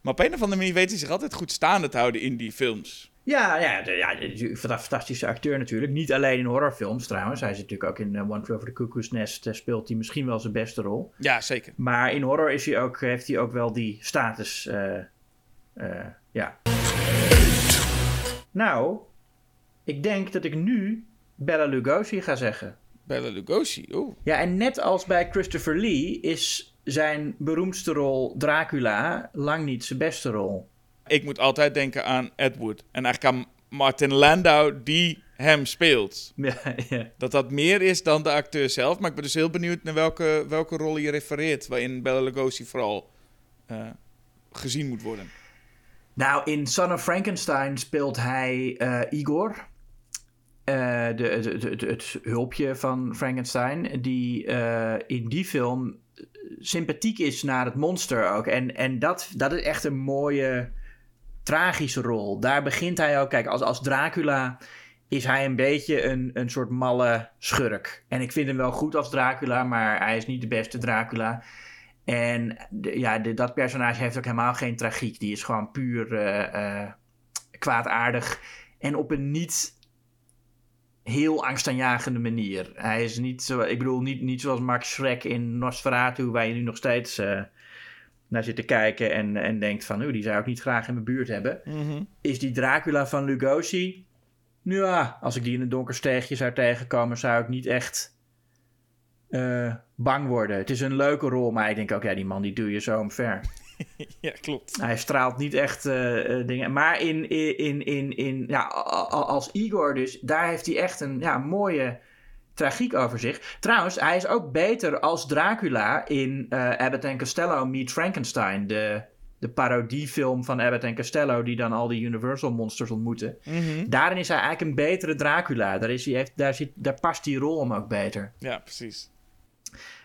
Speaker 2: Maar op een of andere manier weet hij zich altijd goed staande te houden in die films.
Speaker 1: Ja, ja, de- ja, de- fantastische acteur natuurlijk. Niet alleen in horrorfilms trouwens. Hij zit natuurlijk ook in uh, One Flew Over the Cuckoo's Nest. eh, speelt hij misschien wel zijn beste rol.
Speaker 2: Ja, zeker.
Speaker 1: Maar in horror is hij ook, heeft hij ook wel die status. eh, eh, ja. Nou, ik denk dat ik nu Bella Lugosi ga zeggen.
Speaker 2: Bela Lugosi, oeh.
Speaker 1: Ja, en net als bij Christopher Lee is zijn beroemdste rol Dracula lang niet zijn beste rol.
Speaker 2: Ik moet altijd denken aan Ed Wood. En eigenlijk aan Martin Landau, die hem speelt.
Speaker 1: Ja, ja.
Speaker 2: Dat dat meer is dan de acteur zelf. Maar ik ben dus heel benieuwd naar welke, welke rol je refereert. Waarin Bela Lugosi vooral eh, gezien moet worden.
Speaker 1: Nou, in Son of Frankenstein speelt hij eh, Igor. Eh, de, het hulpje van Frankenstein. Die eh, in die film sympathiek is naar het monster ook. En, en dat, dat is echt een mooie, tragische rol. Daar begint hij ook. Kijk, als, als Dracula is hij een beetje een, een soort malle schurk. En ik vind hem wel goed als Dracula, maar hij is niet de beste Dracula. En de- ja, de- dat personage heeft ook helemaal geen tragiek. Die is gewoon puur eh, eh, kwaadaardig. En op een niet heel angstaanjagende manier. Hij is niet zo, ik bedoel, niet, niet zoals Max Schreck in Nosferatu, waar je nu nog steeds eh, naar zit te kijken en, en denkt van, die zou ik niet graag in mijn buurt hebben. Is die Dracula van Lugosi? Ja, als ik die in een donker steegje zou tegenkomen, zou ik niet echt bang worden. Het is een leuke rol, maar ik denk ook, ja, die man die duw je zo omver.
Speaker 2: Ja, klopt.
Speaker 1: Hij straalt niet echt eh, eh, dingen. Maar in, in, in, in, ja, als Igor dus, daar heeft hij echt een ja, mooie tragiek over zich. Trouwens, hij is ook beter als Dracula in eh Abbott and Costello Meet Frankenstein. De, de parodiefilm van Abbott and Costello die dan al die Universal monsters ontmoeten.
Speaker 2: Mhm.
Speaker 1: Daarin is hij eigenlijk een betere Dracula. Daar, is hij, heeft, daar, zit, daar past die rol hem ook beter.
Speaker 2: Ja, precies.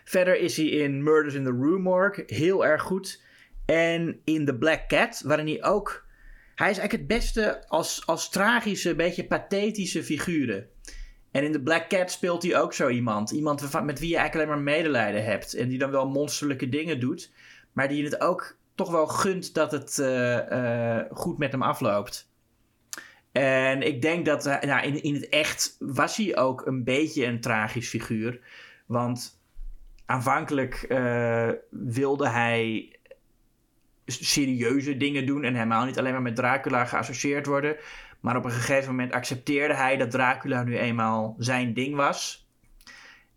Speaker 1: Verder is hij in Murders in the Rue Morgue heel erg goed. En in The Black Cat, waarin hij ook... Hij is eigenlijk het beste als, als tragische, beetje pathetische figuren. En in The Black Cat speelt hij ook zo iemand. Iemand met wie je eigenlijk alleen maar medelijden hebt. En die dan wel monsterlijke dingen doet. Maar die het ook toch wel gunt dat het eh, eh, goed met hem afloopt. En ik denk dat nou, in, in het echt was hij ook een beetje een tragisch figuur. Want aanvankelijk eh, wilde hij serieuze dingen doen en helemaal niet alleen maar met Dracula geassocieerd worden. Maar op een gegeven moment accepteerde hij dat Dracula nu eenmaal zijn ding was.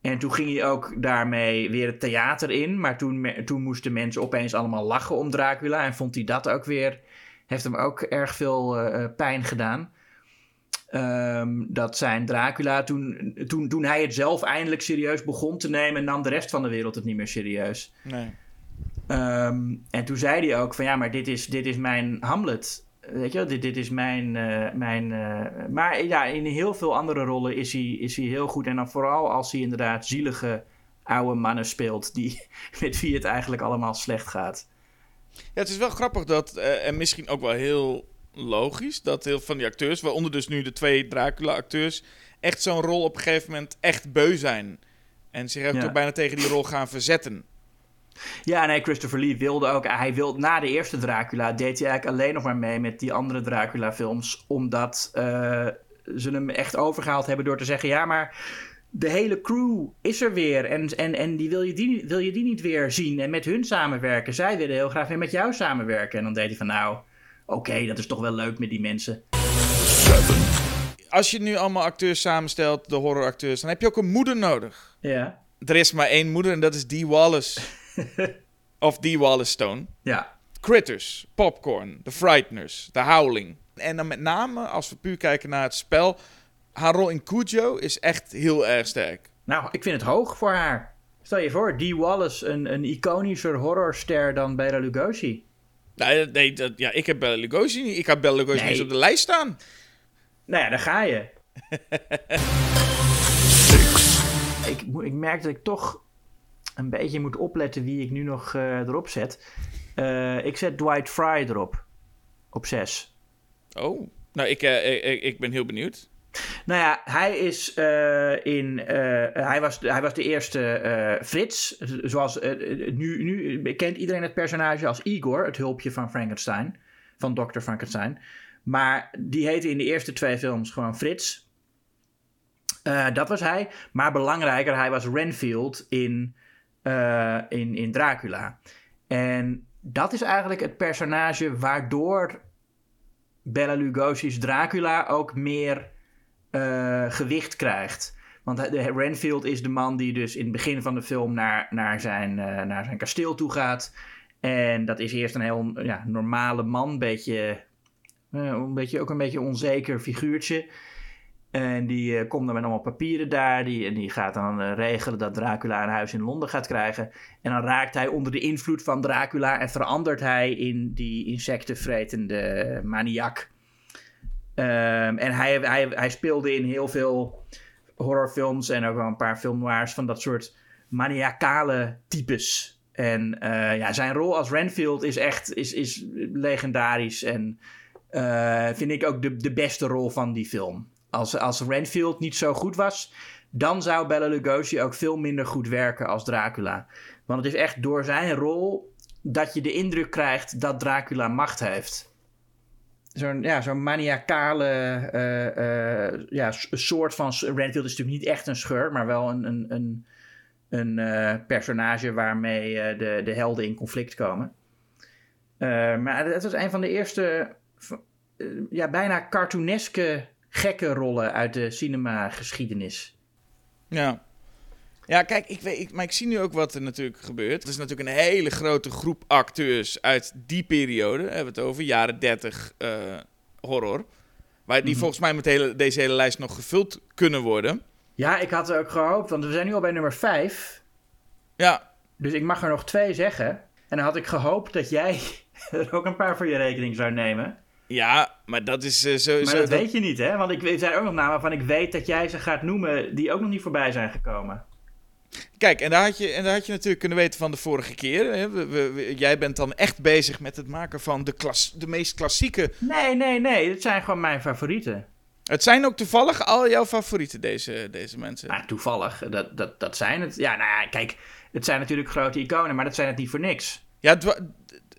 Speaker 1: En toen ging hij ook daarmee weer het theater in. Maar toen, toen moesten mensen opeens allemaal lachen om Dracula. En vond hij dat ook weer. Heeft hem ook erg veel eh, eh, pijn gedaan. Ehm, dat zijn Dracula, toen, toen, toen hij het zelf eindelijk serieus begon te nemen, nam de rest van de wereld het niet meer serieus.
Speaker 2: Nee.
Speaker 1: Ehm, en toen zei hij ook van ja, maar dit is, dit is mijn Hamlet. Weet je wel, dit, dit is mijn... eh, mijn eh, maar ja, in heel veel andere rollen is hij, is hij heel goed. En dan vooral als hij inderdaad zielige oude mannen speelt... Die, met wie het eigenlijk allemaal slecht gaat.
Speaker 2: Ja, het is wel grappig dat, eh, en misschien ook wel heel logisch, dat heel van die acteurs, waaronder dus nu de twee Dracula-acteurs, echt zo'n rol op een gegeven moment echt beu zijn. En zich ook
Speaker 1: Ja.
Speaker 2: toch bijna tegen die rol gaan verzetten.
Speaker 1: Ja, nee, Christopher Lee wilde ook... Hij wilde, na de eerste Dracula deed hij eigenlijk alleen nog maar mee met die andere Dracula-films. Omdat eh, ze hem echt overgehaald hebben door te zeggen... Ja, maar de hele crew is er weer. En, en, en die wil, je die, wil je die niet weer zien en met hun samenwerken? Zij willen heel graag weer met jou samenwerken. En dan deed hij van, nou, oké, dat is toch wel leuk met die mensen.
Speaker 2: Als je nu allemaal acteurs samenstelt, de horroracteurs, dan heb je ook een moeder nodig.
Speaker 1: Ja.
Speaker 2: Er is maar één moeder en dat is Dee Wallace. of Dee Wallace Stone.
Speaker 1: Ja.
Speaker 2: Critters, Popcorn, The Frighteners, The Howling. En dan met name, als we puur kijken naar het spel, haar rol in Cujo is echt heel erg sterk.
Speaker 1: Nou, ik vind het hoog voor haar. Stel je voor, Dee Wallace, een, een iconischer horrorster dan Bela Lugosi.
Speaker 2: Nee, nee dat, ja, ik heb Lugosi niet. Ik heb Bela Lugosi
Speaker 1: Nee.
Speaker 2: niet op de lijst staan.
Speaker 1: Nou ja, daar ga je. ik, ik merk dat ik toch een beetje moet opletten wie ik nu nog eh, erop zet. Eh, ik zet Dwight Fry erop. Op 6.
Speaker 2: Oh, nou, ik, eh, ik, ik ben heel benieuwd.
Speaker 1: Nou ja, hij is eh, in. eh, hij, was, hij was de eerste eh, Frits. Zoals. nu, nu kent iedereen het personage als Igor, het hulpje van Frankenstein. Van Dr. Frankenstein. Maar die heette in de eerste twee films gewoon Frits. Dat was hij. Maar belangrijker, hij was Renfield in, in, in Dracula. En dat is eigenlijk het personage waardoor Bela Lugosi's Dracula ook meer eh, gewicht krijgt. Want de, Renfield is de man die dus in het begin van de film naar, naar, zijn, eh, naar zijn kasteel toe gaat. En dat is eerst een heel ja, normale man, beetje, eh, een beetje, ook een beetje onzeker figuurtje. En die komt dan met allemaal papieren daar. Die, en die gaat dan regelen dat Dracula een huis in Londen gaat krijgen. En dan raakt hij onder de invloed van Dracula en verandert hij in die insectenvretende maniak. Um, en hij, hij, hij speelde in heel veel horrorfilms en ook wel een paar filmnoirs van dat soort maniacale types. En uh, ja, zijn rol als Renfield is echt is, is legendarisch. En vind ik ook de, de beste rol van die film. Als, als Renfield niet zo goed was, dan zou Bela Lugosi ook veel minder goed werken als Dracula. Want het is echt door zijn rol dat je de indruk krijgt dat Dracula macht heeft. Zo'n ja, zo'n maniacale uh, ja, soort van... Renfield is natuurlijk niet echt een schur, maar wel een, een, een, een uh, personage waarmee de, de helden in conflict komen. maar het was een van de eerste ja, bijna cartooneske gekke rollen uit de cinemageschiedenis.
Speaker 2: Ja. Ja, kijk, ik weet, ik, maar ik zie nu ook wat er natuurlijk gebeurt. Het is natuurlijk een hele grote groep acteurs uit die periode. Hebben we het over, jaren 30 uh, horror. Waar die mm. volgens mij met hele, deze hele lijst nog gevuld kunnen worden.
Speaker 1: Ja, ik had ook gehoopt, want we zijn nu al bij nummer 5.
Speaker 2: Ja.
Speaker 1: Dus ik mag er nog twee zeggen. En dan had ik gehoopt dat jij er ook een paar voor je rekening zou nemen.
Speaker 2: Ja, maar dat is uh, zo.
Speaker 1: Maar dat, weet je niet, hè? Want ik zei ook nog namen van ik weet dat jij ze gaat noemen die ook nog niet voorbij zijn gekomen.
Speaker 2: Kijk, en daar had je, en daar had je natuurlijk kunnen weten van de vorige keer. Hè? We, we, jij bent dan echt bezig met het maken van de, klas, de meest klassieke.
Speaker 1: Nee, nee, nee. Het zijn gewoon mijn favorieten.
Speaker 2: Het zijn ook toevallig al jouw favorieten, deze, deze mensen.
Speaker 1: Nou, toevallig. Dat, dat, dat zijn het. Ja, nou ja, kijk. Het zijn natuurlijk grote iconen, maar dat zijn het niet voor niks.
Speaker 2: Ja,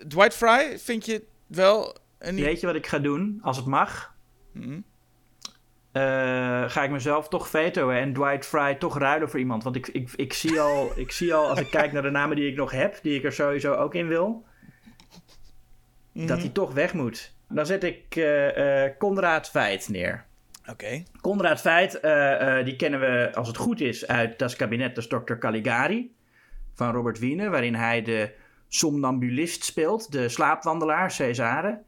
Speaker 2: Dwight Fry vind je wel
Speaker 1: Weet je wat ik ga doen, als het mag? Hmm. Uh, ga ik mezelf toch vetoen en Dwight Fry toch ruilen voor iemand. Want ik, ik, ik, zie al, ik zie al, als ik kijk naar de namen die ik nog heb, die ik er sowieso ook in wil, dat hij mhm. toch weg moet. Dan zet ik uh, uh, Conrad Veit neer.
Speaker 2: Oké. Okay.
Speaker 1: Conrad Veit, die kennen we als het goed is uit Das Kabinet des Dr. Caligari van Robert Wiene, waarin hij de somnambulist speelt, de slaapwandelaar, Cesare.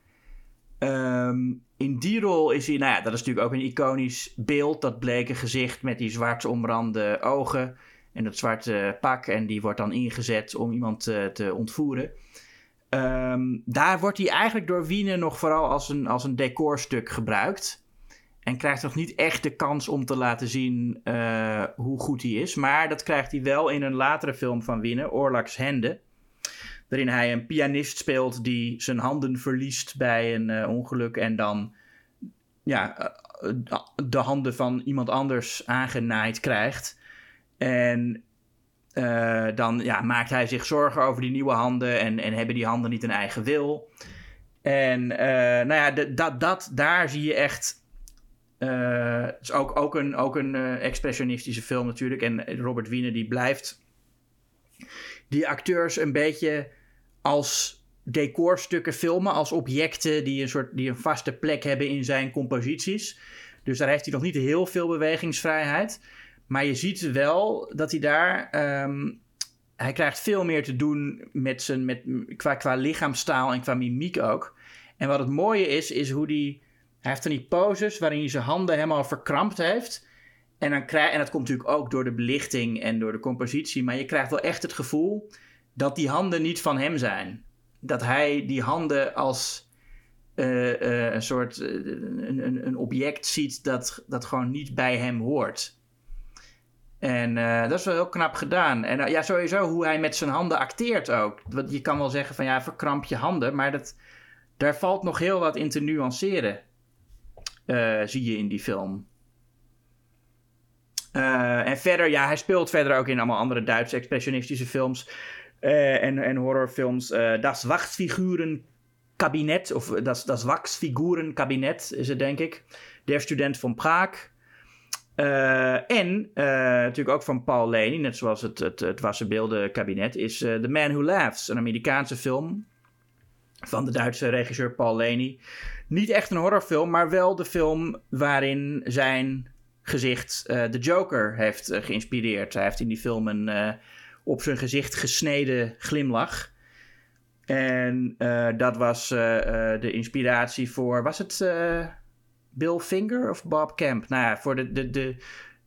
Speaker 1: Um, in die rol is hij, nou ja, dat is natuurlijk ook een iconisch beeld. Dat bleke gezicht met die zwart omrande ogen en dat zwarte pak. En die wordt dan ingezet om iemand te, te ontvoeren. Um, daar wordt hij eigenlijk door Wiener nog vooral als een, als een decorstuk gebruikt. En krijgt nog niet echt de kans om te laten zien uh, hoe goed hij is. Maar dat krijgt hij wel in een latere film van Wiener, Orlax Hende waarin hij een pianist speelt die zijn handen verliest bij een uh, ongeluk en dan ja, uh, de handen van iemand anders aangenaaid krijgt. En uh, dan ja, maakt hij zich zorgen over die nieuwe handen en, en hebben die handen niet een eigen wil. En nou ja, dat, dat, daar zie je echt. het is ook, ook een, ook een expressionistische film natuurlijk. En Robert Wiener die blijft die acteurs een beetje als decorstukken filmen, als objecten die een, soort, die een vaste plek hebben in zijn composities. Dus daar heeft hij nog niet heel veel bewegingsvrijheid. Maar je ziet wel dat hij daar. Ehm, hij krijgt veel meer te doen met zijn, met, qua, qua lichaamstaal en qua mimiek ook. En wat het mooie is, is hoe die. Hij heeft dan die poses waarin hij zijn handen helemaal verkrampt heeft. En, dan krijg, en dat komt natuurlijk ook door de belichting en door de compositie. Maar je krijgt wel echt het gevoel dat die handen niet van hem zijn. Dat hij die handen als uh, uh, een soort een, een, een, object ziet dat, dat gewoon niet bij hem hoort. En dat is wel heel knap gedaan. En ja, sowieso hoe hij met zijn handen acteert ook. Want je kan wel zeggen van ja, verkramp je handen. Maar dat, daar valt nog heel wat in te nuanceren. zie je in die film. en verder, ja, hij speelt verder ook in allemaal andere Duitse expressionistische films. Uh, en, en horrorfilms. Uh, das Wachsfigurenkabinet, of das, das Wachsfigurenkabinet is het denk ik. Der Student van Praag. En natuurlijk ook van Paul Leni, net zoals het, het, het Wassenbeeldenkabinet, is The Man Who Laughs, een Amerikaanse film van de Duitse regisseur Paul Leni. Niet echt een horrorfilm, maar wel de film waarin zijn gezicht de Joker heeft geïnspireerd. Hij heeft in die film een op zijn gezicht gesneden glimlach. En uh, dat was uh, de inspiratie voor. Was het Bill Finger of Bob Camp? Nou ja, voor de, de, de,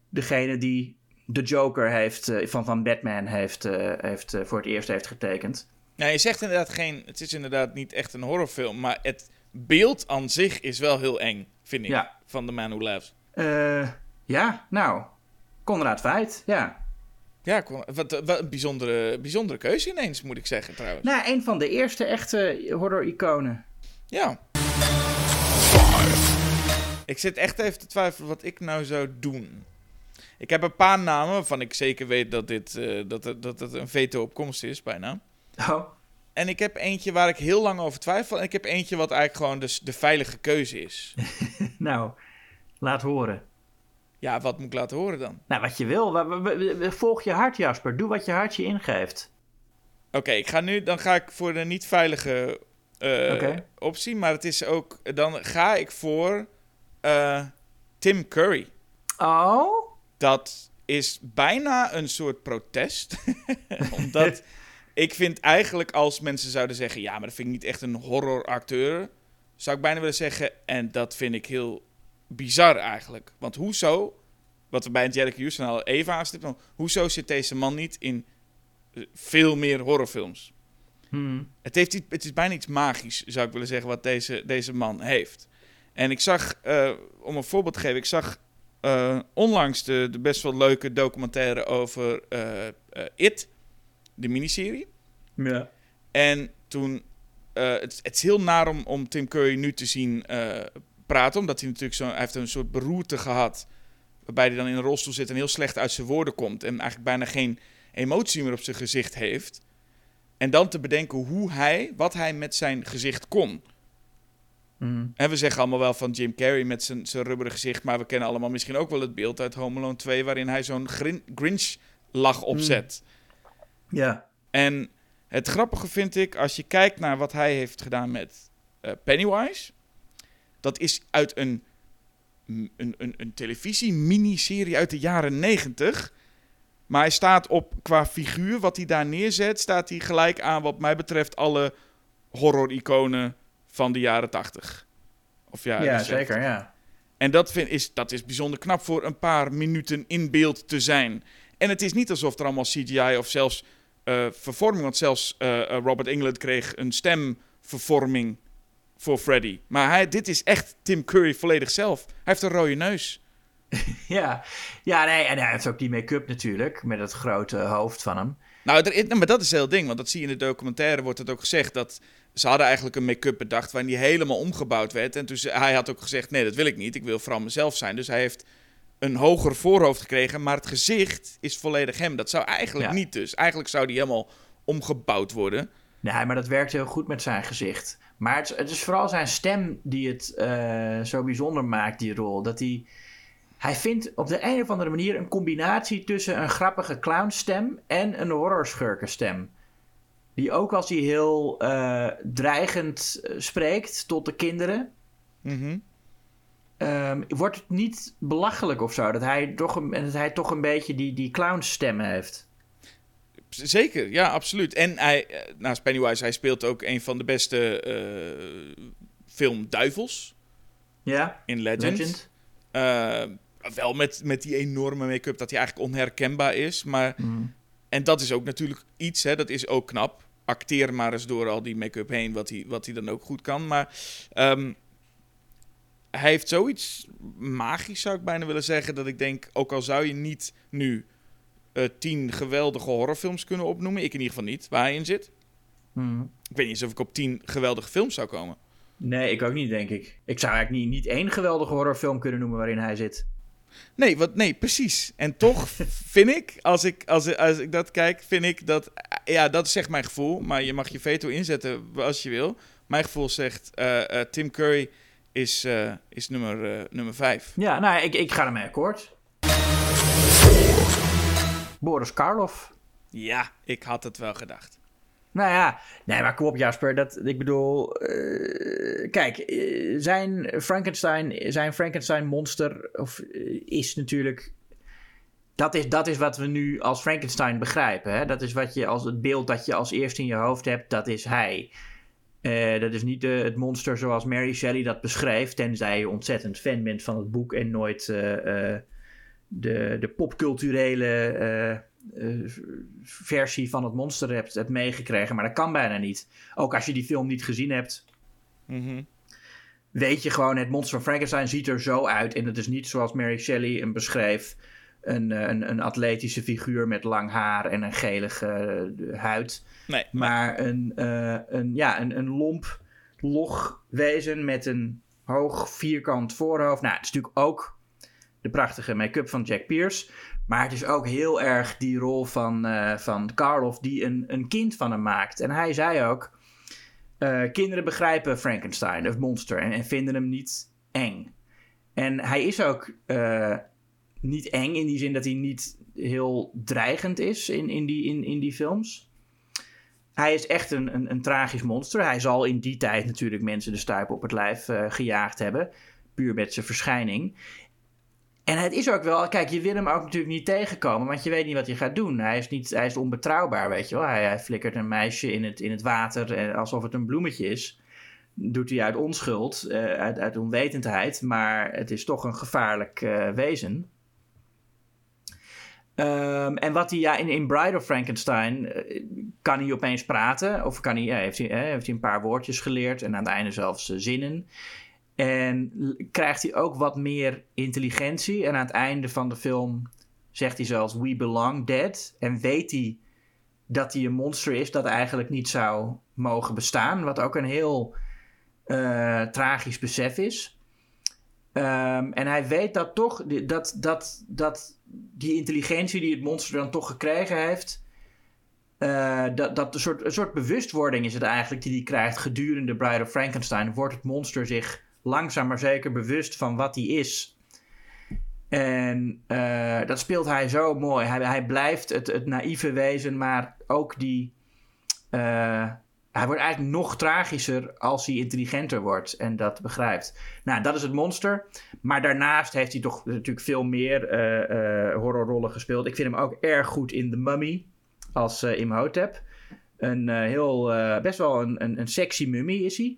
Speaker 1: degene die de Joker heeft, van, van Batman heeft, heeft voor het eerst heeft getekend.
Speaker 2: Nou, je zegt inderdaad geen... Het is inderdaad niet echt een horrorfilm, maar het beeld aan zich is wel heel eng, vind ik,
Speaker 1: Ja.
Speaker 2: van The Man Who Laughs.
Speaker 1: ja, nou, Conrad Veit, ja.
Speaker 2: Ja, wat, wat een bijzondere, bijzondere keuze ineens, moet ik zeggen trouwens.
Speaker 1: Nou, een van de eerste echte horror-iconen.
Speaker 2: Ja. Ik zit echt even te twijfelen wat ik nou zou doen. Ik heb een paar namen waarvan ik zeker weet dat, dit, eh, dat, het- dat het een veto op komst is, bijna.
Speaker 1: Oh,
Speaker 2: En ik heb eentje waar ik heel lang over twijfel. En ik heb eentje wat eigenlijk gewoon dus de veilige keuze is.
Speaker 1: nou, laat horen.
Speaker 2: Ja, wat moet ik laten horen dan?
Speaker 1: Nou, wat je wil. Volg je hart, Jasper. Doe wat je hart je ingeeft.
Speaker 2: Oké, ik ga nu, dan ga ik voor de niet veilige eh, optie. Maar het is ook, dan ga ik voor eh, Tim Curry.
Speaker 1: Oh?
Speaker 2: Dat is bijna een soort protest. Omdat ik vind eigenlijk als mensen zouden zeggen... ja, maar dat vind ik niet echt een horroracteur... zou ik bijna willen zeggen... en dat vind ik heel bizar eigenlijk. Want hoezo... wat we bij het Jericho Houston al even aanstipten... hoezo zit deze man niet in veel meer horrorfilms?
Speaker 1: Hmm.
Speaker 2: Het, heeft, iets- het is bijna iets magisch, zou ik willen zeggen, wat deze, deze man heeft. En ik zag, eh, om een voorbeeld te geven, ik zag eh, onlangs de, de best wel leuke documentaire over eh, It, de miniserie.
Speaker 1: Ja.
Speaker 2: En toen, het, het is heel naar om, om Tim Curry nu te zien praten, omdat hij natuurlijk zo, hij heeft een soort beroerte gehad, waarbij hij dan in een rolstoel zit en heel slecht uit zijn woorden komt en eigenlijk bijna geen emotie meer op zijn gezicht heeft. En dan te bedenken hoe hij, wat hij met zijn gezicht kon.
Speaker 1: Hmm.
Speaker 2: En we zeggen allemaal wel van Jim Carrey met zijn, zijn rubberen gezicht, maar we kennen allemaal misschien ook wel het beeld uit Home Alone 2, waarin hij zo'n grin- Grinch-lach opzet.
Speaker 1: Ja.
Speaker 2: En het grappige vind ik, als je kijkt naar wat hij heeft gedaan met eh, Pennywise, dat is uit een, een, een, een televisie-miniserie uit de jaren 90. Maar hij staat op, qua figuur, wat hij daar neerzet, staat hij gelijk aan, wat mij betreft, alle horror-iconen van de jaren 80. Of ja,
Speaker 1: Ja,
Speaker 2: de 70.
Speaker 1: zeker, ja.
Speaker 2: En dat, vind, is, dat is bijzonder knap voor een paar minuten in beeld te zijn. En het is niet alsof er allemaal CGI of zelfs eh, vervorming... want zelfs eh, eh, Robert England kreeg een stemvervorming voor Freddy. Maar hij, dit is echt Tim Curry volledig zelf. Hij heeft een rode neus.
Speaker 1: Ja, ja nee, en hij heeft ook die make-up natuurlijk, met het grote hoofd van hem.
Speaker 2: Nou, er, maar dat is het hele ding. Want dat zie je in de documentaire, wordt het ook gezegd... dat ze hadden eigenlijk een make-up bedacht... waarin die helemaal omgebouwd werd. En toen ze, hij had ook gezegd, nee, dat wil ik niet. Ik wil vooral mezelf zijn. Dus hij heeft een hoger voorhoofd gekregen... maar het gezicht is volledig hem. Dat zou eigenlijk
Speaker 1: Ja.
Speaker 2: niet dus. Eigenlijk zou die helemaal omgebouwd worden.
Speaker 1: Nee, maar dat werkt heel goed met zijn gezicht. Maar het is, het is vooral zijn stem die het eh, zo bijzonder maakt, die rol. Dat hij, hij vindt op de een of andere manier een combinatie tussen een grappige clownstem en een horrorschurkenstem. Die ook als hij heel eh, dreigend eh, spreekt tot de kinderen,
Speaker 2: Mhm.
Speaker 1: ehm, wordt het niet belachelijk of zo. Dat hij toch een, en dat hij toch een beetje die, die clownstem heeft.
Speaker 2: Zeker, ja, absoluut. En hij, eh, naast Pennywise, hij speelt ook een van de beste eh film Duivels
Speaker 1: Ja,
Speaker 2: in Legend.
Speaker 1: Legend.
Speaker 2: Eh, wel met, met die enorme make-up dat hij eigenlijk onherkenbaar is. Maar,
Speaker 1: Mm.
Speaker 2: en dat is ook natuurlijk iets, hè, dat is ook knap. Acteer maar eens door al die make-up heen, wat hij, wat hij dan ook goed kan. Maar ehm, hij heeft zoiets magisch, zou ik bijna willen zeggen. Dat ik denk, ook al zou je niet nu eh, tien geweldige horrorfilms kunnen opnoemen. Ik in ieder geval niet, waar hij in zit.
Speaker 1: Mm.
Speaker 2: Ik weet niet eens of ik op tien geweldige films zou komen.
Speaker 1: Nee, ik ook niet, denk ik. Ik zou eigenlijk niet, niet één geweldige horrorfilm kunnen noemen waarin hij zit.
Speaker 2: Nee, wat, nee, precies. En toch vind ik, als ik, als, als ik dat kijk, vind ik dat... Ja, dat is echt mijn gevoel. Maar je mag je veto inzetten als je wil. Mijn gevoel zegt, eh, eh, Tim Curry is, eh, is nummer, eh, nummer vijf.
Speaker 1: Ja, nou, ik, ik ga ermee akkoord. Boris Karloff.
Speaker 2: Ja, ik had het wel gedacht.
Speaker 1: Nou ja, nee, maar kom op Jasper. Dat, ik bedoel, eh, kijk, eh, zijn Frankenstein, zijn Frankenstein monster of, eh, is natuurlijk... Dat is, dat is wat we nu als Frankenstein begrijpen. Hè? Dat is wat je als het beeld dat je als eerste in je hoofd hebt, dat is hij. Dat is niet de, het monster zoals Mary Shelley dat beschrijft, tenzij je ontzettend fan bent van het boek en nooit de, de popculturele versie van het monster hebt, hebt meegekregen. Maar dat kan bijna niet. Ook als je die film niet gezien hebt,
Speaker 2: mm
Speaker 1: weet je gewoon, het monster van Frankenstein ziet er zo uit. En het is niet zoals Mary Shelley hem beschreef. Een, een, een atletische figuur met lang haar en een gelige huid.
Speaker 2: Nee,
Speaker 1: maar Een, uh, een, ja, een, een lomp, log wezen met een hoog vierkant voorhoofd. Nou, het is natuurlijk ook de prachtige make-up van Jack Pierce. Maar het is ook heel erg die rol van, uh, van Karloff die een, een kind van hem maakt. En hij zei ook... Uh, kinderen begrijpen Frankenstein, of monster, en, en, vinden hem niet eng. En hij is ook niet eng in die zin dat hij niet heel dreigend is in, in, die, in, in die films. Hij is echt een, een, een, tragisch monster. Hij zal in die tijd natuurlijk mensen de stuip op het lijf gejaagd hebben. Puur met zijn verschijning. En het is ook wel, kijk, je wil hem ook natuurlijk niet tegenkomen, want je weet niet wat hij gaat doen. Hij is, niet, hij is onbetrouwbaar, weet je wel. Hij, hij flikkert een meisje in het, in het water en alsof het een bloemetje is. Doet hij uit onschuld, uh, uit, onwetendheid, maar het is toch een gevaarlijk uh, wezen. Um, en wat hij ja, in, in Bride of Frankenstein kan hij opeens praten. Of kan hij, ja, heeft, hij, heeft hij een paar woordjes geleerd en aan het einde zelfs zinnen. En krijgt hij ook wat meer intelligentie. En aan het einde van de film zegt hij zelfs: We belong dead. En weet hij dat hij een monster is dat eigenlijk niet zou mogen bestaan. Wat ook een heel tragisch besef is. Um, en hij weet dat toch, dat, dat, dat die intelligentie die het monster dan toch gekregen heeft. Uh, dat, dat een, soort, een soort bewustwording is het eigenlijk die hij krijgt gedurende Bride of Frankenstein. Wordt het monster zich langzaam maar zeker bewust van wat hij is. En uh, dat speelt hij zo mooi. Hij, hij blijft het, het naïeve wezen, maar ook die. Uh, hij wordt eigenlijk nog tragischer als hij intelligenter wordt en dat begrijpt. Nou, dat is het monster. Maar daarnaast heeft hij toch natuurlijk veel meer uh, horrorrollen gespeeld. Ik vind hem ook erg goed in The Mummy als Imhotep. Een heel, best wel een, een, een sexy mummy is hij.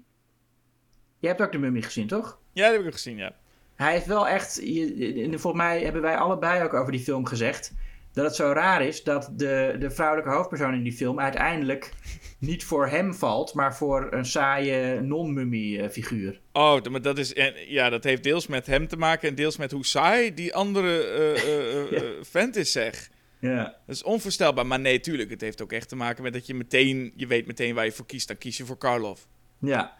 Speaker 1: Je hebt ook de mummy gezien, toch?
Speaker 2: Ja, dat heb ik gezien, ja.
Speaker 1: Hij heeft wel echt, je, volgens mij hebben wij allebei ook over die film gezegd dat het zo raar is dat de, de vrouwelijke hoofdpersoon in die film uiteindelijk niet voor hem valt, maar voor een saaie non-mummy figuur.
Speaker 2: Oh, maar dat is ja, dat heeft deels met hem te maken en deels met hoe saai die andere uh, uh, ja. vent is, zeg.
Speaker 1: Ja.
Speaker 2: Dat is onvoorstelbaar. Maar nee, tuurlijk, het heeft ook echt te maken met dat je meteen, je weet meteen waar je voor kiest. Dan kies je voor Karloff.
Speaker 1: Ja,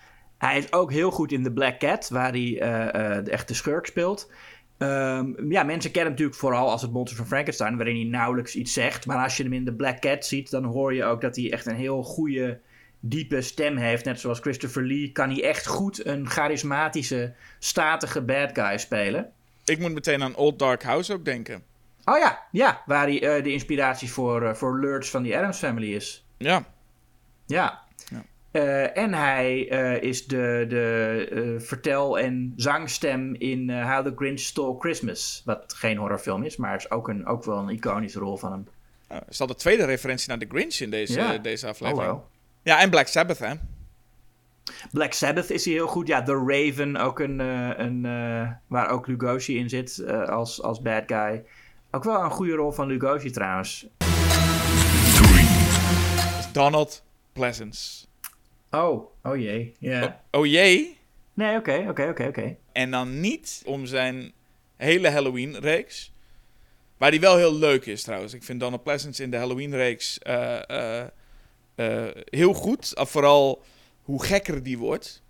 Speaker 1: hij is ook heel goed in The Black Cat, waar hij uh, de echte schurk speelt. Um, ja, mensen kennen hem natuurlijk vooral als het monster van Frankenstein, waarin hij nauwelijks iets zegt. Maar als je hem in The Black Cat ziet, dan hoor je ook dat hij echt een heel goede, diepe stem heeft. Net zoals Christopher Lee kan hij echt goed een charismatische, statige bad guy spelen.
Speaker 2: Ik moet meteen aan Old Dark House ook denken.
Speaker 1: Oh ja, ja waar hij uh, de inspiratie voor, uh, voor Lurch van die Adams Family is.
Speaker 2: Ja.
Speaker 1: Ja. Uh, en hij uh, is de, de uh, vertel- en zangstem in How the Grinch Stole Christmas. Wat geen horrorfilm is, maar is ook, een, ook wel een iconische rol van hem.
Speaker 2: Is dat de tweede referentie naar de Grinch in deze,
Speaker 1: ja.
Speaker 2: deze aflevering?
Speaker 1: Hallo.
Speaker 2: Ja, en Black Sabbath, hè?
Speaker 1: Black Sabbath is hij heel goed. Ja, The Raven, ook een, een, waar ook Lugosi in zit als, als bad guy. Ook wel een goede rol van Lugosi trouwens.
Speaker 2: Donald Pleasance.
Speaker 1: Oh, oh jee. Yeah.
Speaker 2: Oh, oh jee?
Speaker 1: Nee, oké, okay, oké, okay, oké, okay, oké.
Speaker 2: En dan niet om zijn hele Halloween-reeks. Waar die wel heel leuk is trouwens. Ik vind Donald Pleasance in de Halloween-reeks uh, uh, uh, heel goed. vooral hoe gekker die wordt.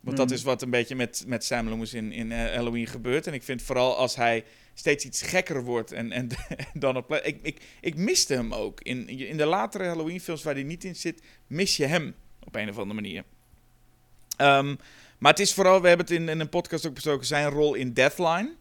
Speaker 2: Want mm. dat is wat een beetje met, met Sam Loomis in, in Halloween gebeurt. En ik vind vooral als hij steeds iets gekker wordt. En, en Donald Pleasance... Ik, ik, ik miste hem ook. In, in de latere Halloween-films waar hij niet in zit, mis je hem op een of andere manier. Um, maar het is vooral, we hebben het in, in een podcast ook besproken, zijn rol in Deathline.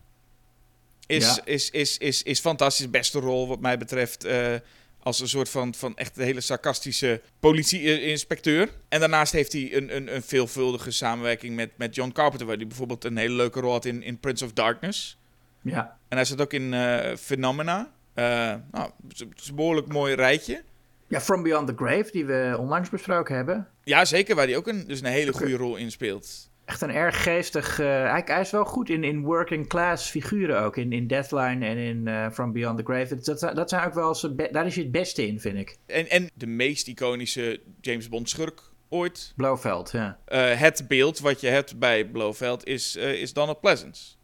Speaker 2: Is, ja. is, is, is, is fantastisch. Beste rol wat mij betreft. Uh, als een soort van, van echt een hele sarcastische politie-inspecteur. En daarnaast heeft hij een, een, een veelvuldige samenwerking met, met John Carpenter. Waar hij bijvoorbeeld een hele leuke rol had in, in Prince of Darkness.
Speaker 1: Ja.
Speaker 2: En hij zat ook in uh, Phenomena. Uh, nou, het is een behoorlijk mooi rijtje.
Speaker 1: Ja, From Beyond the Grave, die we onlangs besproken hebben.
Speaker 2: Ja, zeker, waar hij ook een, dus een hele goede rol in speelt.
Speaker 1: Echt een erg geestig... Uh, hij, hij, is wel goed in, in working class figuren ook. In, in Deathline en in uh, From Beyond the Grave. Dat, dat zijn ook wel zijn... Daar is hij het beste in, vind ik.
Speaker 2: En, en de meest iconische James Bond schurk ooit.
Speaker 1: Blofeld, ja.
Speaker 2: Uh, het beeld wat je hebt bij Blofeld is, is Donald Pleasance.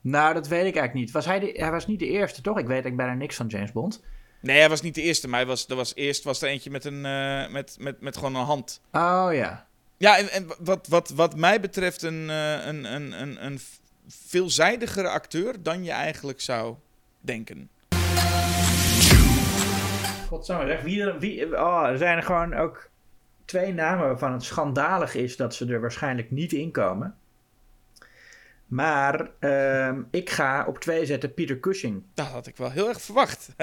Speaker 1: Nou, dat weet ik eigenlijk niet. Was hij, de, hij was niet de eerste, toch? Ik weet eigenlijk bijna niks van James Bond.
Speaker 2: Nee, hij was niet de eerste, maar hij was, er was eerst was er eentje met, een, uh, met, met, met gewoon een hand.
Speaker 1: Oh ja.
Speaker 2: Ja, en, en wat, wat, wat mij betreft een, uh, een, een, een, een veelzijdigere acteur dan je eigenlijk zou denken.
Speaker 1: Godsamme, zeg. Wie, wie, oh, er zijn er gewoon ook twee namen waarvan het schandalig is dat ze er waarschijnlijk niet in komen. Maar uh, ik ga op twee zetten Peter Cushing.
Speaker 2: Dat had ik wel heel erg verwacht.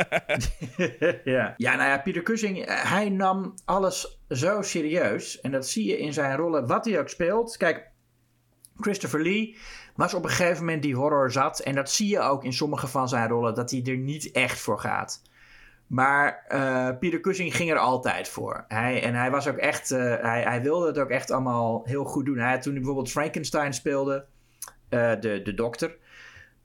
Speaker 1: ja. ja, nou ja, Peter Cushing, eh, hij nam alles zo serieus. En dat zie je in zijn rollen, wat hij ook speelt. Kijk, Christopher Lee was op een gegeven moment die horror zat. En dat zie je ook in sommige van zijn rollen, dat hij er niet echt voor gaat. Maar uh, Peter Cushing ging er altijd voor. Hij, en hij was ook echt, uh, hij, hij wilde het ook echt allemaal heel goed doen. Hij, toen hij bijvoorbeeld Frankenstein speelde, uh, de, de dokter.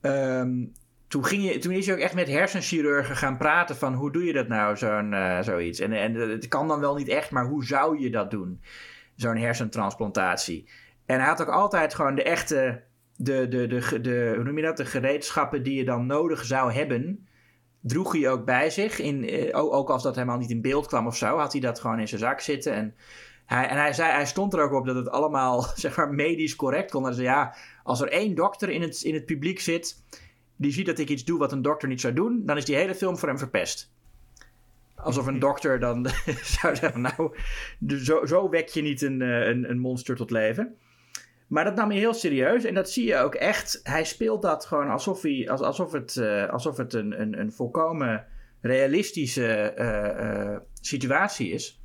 Speaker 1: Um, toen, ging je, toen is hij ook echt met hersenchirurgen gaan praten van hoe doe je dat nou, zo'n, uh, zoiets. En, en het kan dan wel niet echt, maar hoe zou je dat doen? Zo'n hersentransplantatie. En hij had ook altijd gewoon de echte, de, de, de, de, hoe noem je dat, de gereedschappen die je dan nodig zou hebben, droeg hij ook bij zich. In, ook als dat helemaal niet in beeld kwam of zo, had hij dat gewoon in zijn zak zitten. En hij, en hij, zei, hij stond er ook op dat het allemaal zeg maar, medisch correct kon. Hij zei, ja, als er één dokter in het, in het publiek zit die ziet dat ik iets doe wat een dokter niet zou doen, dan is die hele film voor hem verpest. Alsof een dokter dan zou zeggen, nou, zo, zo wek je niet een, een, een monster tot leven. Maar dat nam hij heel serieus en dat zie je ook echt. Hij speelt dat gewoon alsof, hij, alsof het, uh, alsof het een, een, een volkomen realistische uh, uh, situatie is.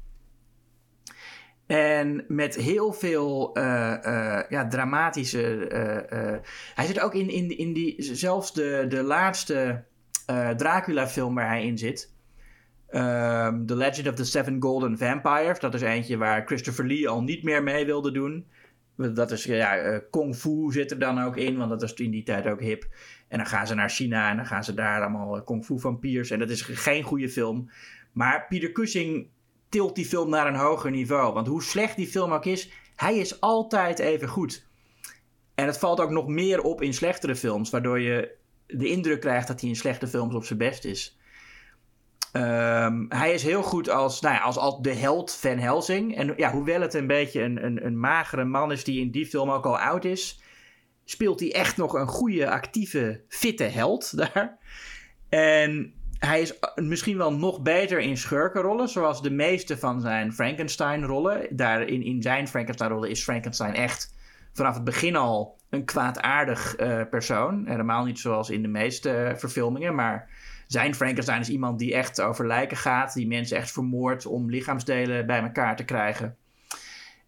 Speaker 1: En met heel veel uh, uh, ja, dramatische. Uh, hij zit ook in, in, in die. Zelfs de, de laatste Dracula-film waar hij in zit. Um, The Legend of the Seven Golden Vampires. Dat is eentje waar Christopher Lee al niet meer mee wilde doen. Dat is, ja, Kung Fu zit er dan ook in, want dat is in die tijd ook hip. En dan gaan ze naar China en dan gaan ze daar allemaal Kung Fu vampiers. En dat is geen goede film. Maar Peter Cushing tilt die film naar een hoger niveau. Want hoe slecht die film ook is, hij is altijd even goed. En het valt ook nog meer op in slechtere films, waardoor je de indruk krijgt dat hij in slechte films op zijn best is. Um, hij is heel goed als, nou ja, als, als de held Van Helsing. En ja, hoewel het een beetje een, een, een magere man is die in die film ook al oud is, speelt hij echt nog een goede, actieve, fitte held daar. En hij is misschien wel nog beter in schurkenrollen, zoals de meeste van zijn Frankenstein-rollen. Daar in, zijn Frankenstein-rollen is Frankenstein echt vanaf het begin al een kwaadaardig uh, persoon. Helemaal niet zoals in de meeste uh, verfilmingen, maar zijn Frankenstein is iemand die echt over lijken gaat, die mensen echt vermoordt om lichaamsdelen bij elkaar te krijgen.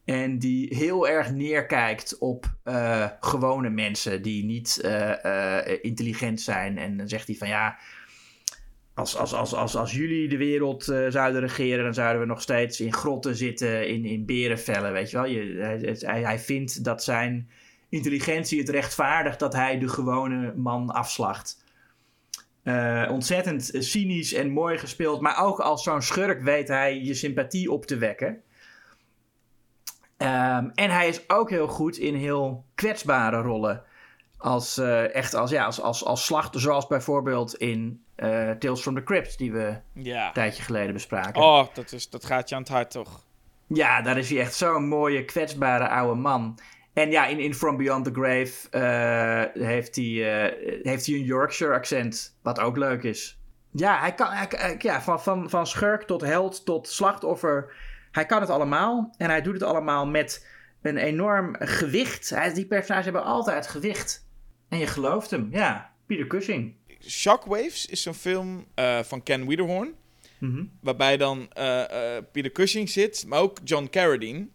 Speaker 1: En die heel erg neerkijkt op gewone mensen die niet intelligent zijn. En dan zegt hij van ja, als, als, als, als, als jullie de wereld uh, zouden regeren, dan zouden we nog steeds in grotten zitten, in, in berenvellen, weet je wel. Je, hij, hij vindt dat zijn intelligentie het rechtvaardigt dat hij de gewone man afslacht. Uh, ontzettend cynisch en mooi gespeeld, maar ook als zo'n schurk weet hij je sympathie op te wekken. Um, en hij is ook heel goed in heel kwetsbare rollen. Als, uh, echt als, ja, als, als, als slachter, zoals bijvoorbeeld in uh, Tales from the Crypt, die we ja. een tijdje geleden bespraken.
Speaker 2: Oh, dat, is, dat gaat je aan het hart, toch?
Speaker 1: Ja, daar is hij echt zo'n mooie, kwetsbare oude man. En ja, in, in From Beyond the Grave uh, heeft, hij, uh, heeft hij een Yorkshire accent, wat ook leuk is. Ja, hij kan, hij, ja van, van, van schurk tot held tot slachtoffer. Hij kan het allemaal. En hij doet het allemaal met een enorm gewicht. Hij, die personages hebben altijd gewicht. En je gelooft hem, ja. Peter Cushing.
Speaker 2: Shockwaves is zo'n film uh, van Ken Wiederhorn. Mm -hmm. Waarbij dan uh, Peter Cushing zit, maar ook John Carradine.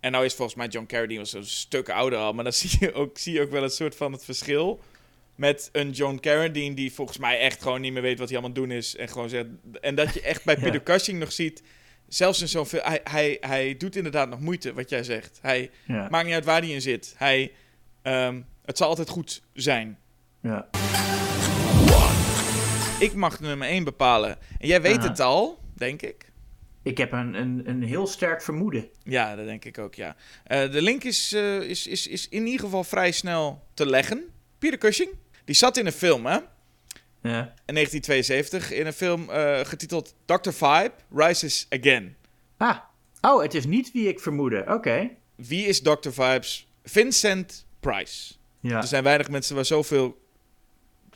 Speaker 2: En nou is volgens mij John Carradine was een stuk ouder al, maar dan zie je ook, zie je ook wel een soort van het verschil. Met een John Carradine die volgens mij echt gewoon niet meer weet wat hij allemaal doen is. En, gewoon zegt, en dat je echt bij
Speaker 1: Ja.
Speaker 2: Peter Cushing nog ziet, zelfs in zo'n film, hij, hij, hij doet inderdaad nog moeite, wat jij zegt. Hij
Speaker 1: Ja.
Speaker 2: maakt niet uit waar hij in zit. Hij, ehm, het zal altijd goed zijn.
Speaker 1: ja.
Speaker 2: Ik mag nummer 1 bepalen. En jij weet
Speaker 1: Aha.
Speaker 2: het al, denk ik.
Speaker 1: Ik heb een, een, een heel sterk vermoeden.
Speaker 2: Ja, dat denk ik ook, ja. Eh, de link is, eh, is, is, is in ieder geval vrij snel te leggen. Peter Cushing, die zat in een film, hè?
Speaker 1: Ja.
Speaker 2: In 1972, in een film eh, getiteld Dr. Vibe, Rises Again.
Speaker 1: Ah. Oh, het is niet wie ik vermoedde. Oké.
Speaker 2: Wie is Dr. Vibes? Vincent Price.
Speaker 1: Ja.
Speaker 2: Er zijn weinig mensen waar zoveel,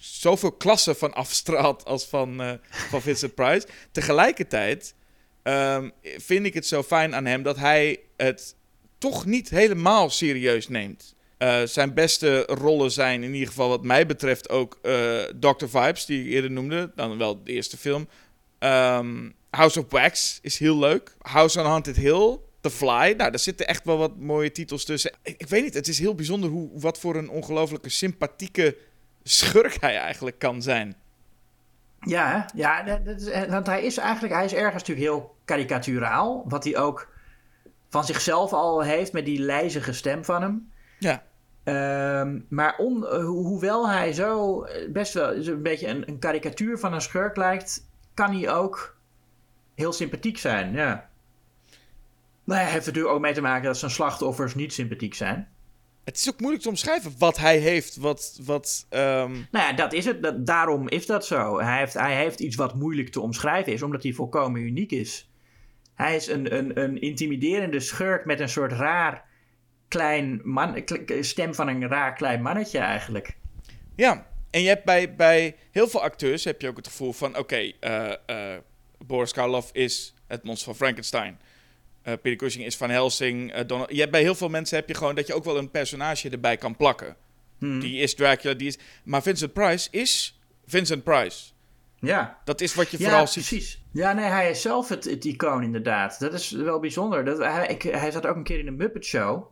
Speaker 2: zoveel klassen van afstraalt als van, eh, van Vincent Price. Tegelijkertijd ehm, vind ik het zo fijn aan hem dat hij het toch niet helemaal serieus neemt. Eh, zijn beste rollen zijn in ieder geval wat mij betreft ook eh Dr. Vibes, die ik eerder noemde. Dan wel de eerste film. Ehm, House of Wax is heel leuk. House on Haunted Hill. The Fly. Nou, daar zitten echt wel wat mooie titels tussen. Ik, ik weet niet, het is heel bijzonder hoe, wat voor een ongelooflijke sympathieke schurk hij eigenlijk kan zijn.
Speaker 1: Ja, ja dat, eh, want hij is eigenlijk, hij is ergens natuurlijk heel karikaturaal. Wat hij ook van zichzelf al heeft met die lijzige stem van hem.
Speaker 2: Ja.
Speaker 1: Ehm, maar on, eh, ho- hoewel hij zo eh, best wel een beetje een, een karikatuur van een schurk lijkt, kan hij ook heel sympathiek zijn. Ja. Nou ja, heeft er natuurlijk ook mee te maken dat zijn slachtoffers niet sympathiek zijn.
Speaker 2: Het is ook moeilijk te omschrijven wat hij heeft. Wat, wat, ehm,
Speaker 1: Nou ja, dat is het. Dat, daarom is dat zo. Hij heeft, hij heeft iets wat moeilijk te omschrijven is, omdat hij volkomen uniek is. Hij is een, een, een intimiderende schurk met een soort raar klein man, stem van een raar klein mannetje eigenlijk.
Speaker 2: Ja, en je hebt bij, bij heel veel acteurs heb je ook het gevoel van... Oké, eh, eh, Boris Karloff is het monster van Frankenstein. Eh Peter Cushing is Van Helsing. eh, Donald, je hebt bij heel veel mensen heb je gewoon dat je ook wel een personage erbij kan plakken.
Speaker 1: Hmm.
Speaker 2: Die is Dracula, die is... Maar Vincent Price is Vincent Price.
Speaker 1: Ja,
Speaker 2: Dat is wat je
Speaker 1: ja
Speaker 2: vooral ziet.
Speaker 1: precies. Ja, nee, hij is zelf het, het icoon inderdaad. Dat is wel bijzonder. Dat, hij, ik, hij zat ook een keer in een Muppet Show.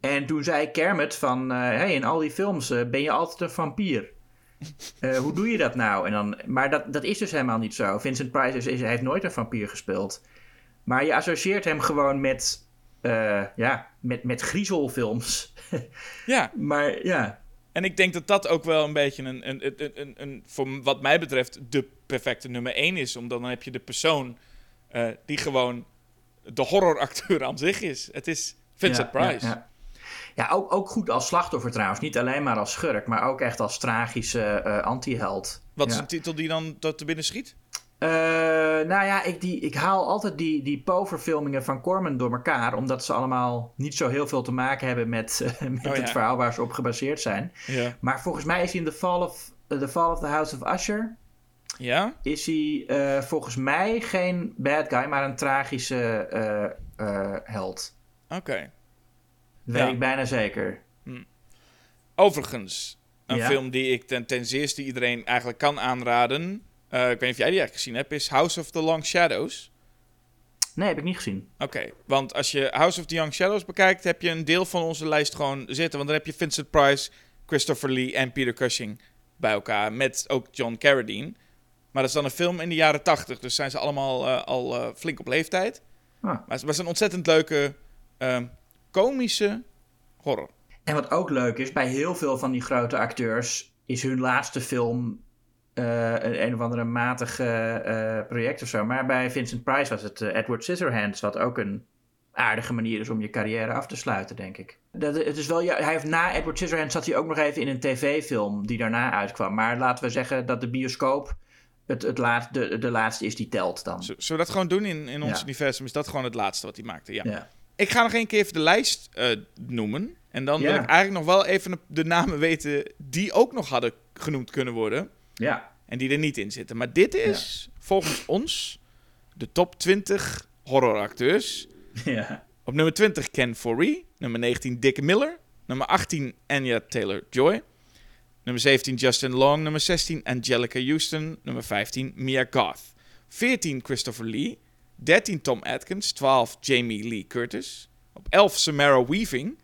Speaker 1: En toen zei Kermit van... eh, hey, in al die films ben je altijd een vampier. Hoe doe je dat nou? En dan, maar dat, dat is dus helemaal niet zo. Vincent Price is, is, hij heeft nooit een vampier gespeeld. Maar je associeert hem gewoon met... eh, ja, met, met griezelfilms.
Speaker 2: Ja,
Speaker 1: maar ja,
Speaker 2: en ik denk dat dat ook wel een beetje een, een, een, een, een voor wat mij betreft, de perfecte nummer één is. Omdat dan heb je de persoon eh, die gewoon de horroracteur aan zich is. Het is Vincent
Speaker 1: ja,
Speaker 2: Price.
Speaker 1: Ja, ja. Ja, ook, ook goed als slachtoffer trouwens. Niet alleen maar als schurk, maar ook echt als tragische eh anti-held.
Speaker 2: Wat is een titel die dan tot te binnen schiet?
Speaker 1: Eh, nou ja, ik, die, ik haal altijd die, die poverfilmingen van Corman door elkaar. Omdat ze allemaal niet zo heel veel te maken hebben met, met
Speaker 2: Oh ja.
Speaker 1: het verhaal waar ze op gebaseerd zijn.
Speaker 2: Ja.
Speaker 1: Maar volgens mij is hij in The Fall of, eh, the, Fall of the House of Usher...
Speaker 2: Ja?
Speaker 1: is hij eh, volgens mij geen bad guy, maar een tragische held.
Speaker 2: Oké.
Speaker 1: Weet
Speaker 2: Ja.
Speaker 1: ik bijna zeker.
Speaker 2: Overigens, een film die ik ten, ten zeerste iedereen eigenlijk kan aanraden. Eh, ik weet niet of jij die eigenlijk gezien hebt, is House of the Long Shadows.
Speaker 1: Nee, heb ik niet gezien.
Speaker 2: Oké, want als je House of the Young Shadows bekijkt, heb je een deel van onze lijst gewoon zitten. Want dan heb je Vincent Price, Christopher Lee en Peter Cushing bij elkaar. Met ook John Carradine. Maar dat is dan een film in de jaren tachtig. Dus zijn ze allemaal eh, al eh, flink op leeftijd.
Speaker 1: Ah.
Speaker 2: Maar het was een ontzettend leuke, ehm, komische horror.
Speaker 1: En wat ook leuk is, bij heel veel van die grote acteurs is hun laatste film eh, een, een of andere matige eh, project of zo. Maar bij Vincent Price was het eh, Edward Scissorhands, wat ook een aardige manier is om je carrière af te sluiten, denk ik. Dat, het is wel, ja, hij heeft na Edward Scissorhands zat hij ook nog even in een tv-film die daarna uitkwam. Maar laten we zeggen dat de bioscoop het, het laat, de, de laatste is die telt dan.
Speaker 2: Zullen we dat gewoon doen in, in ons
Speaker 1: Ja.
Speaker 2: universum? Is dat gewoon het laatste wat hij maakte? Ja.
Speaker 1: Ja.
Speaker 2: Ik ga nog één keer even de lijst noemen. En dan wil ik eigenlijk nog wel even de namen weten die ook nog hadden genoemd kunnen worden.
Speaker 1: Ja.
Speaker 2: En die er niet in zitten. Maar dit is volgens ons de top 20 horroracteurs.
Speaker 1: ja.
Speaker 2: Op nummer 20 Ken Foree. Nummer 19 Dick Miller. Nummer 18 Anya Taylor-Joy. Nummer 17 Justin Long. Nummer 16 Angelica Houston. Nummer 15 Mia Goth. 14 Christopher Lee. 13 Tom Atkins. 12 Jamie Lee Curtis. Op 11 Samara Weaving.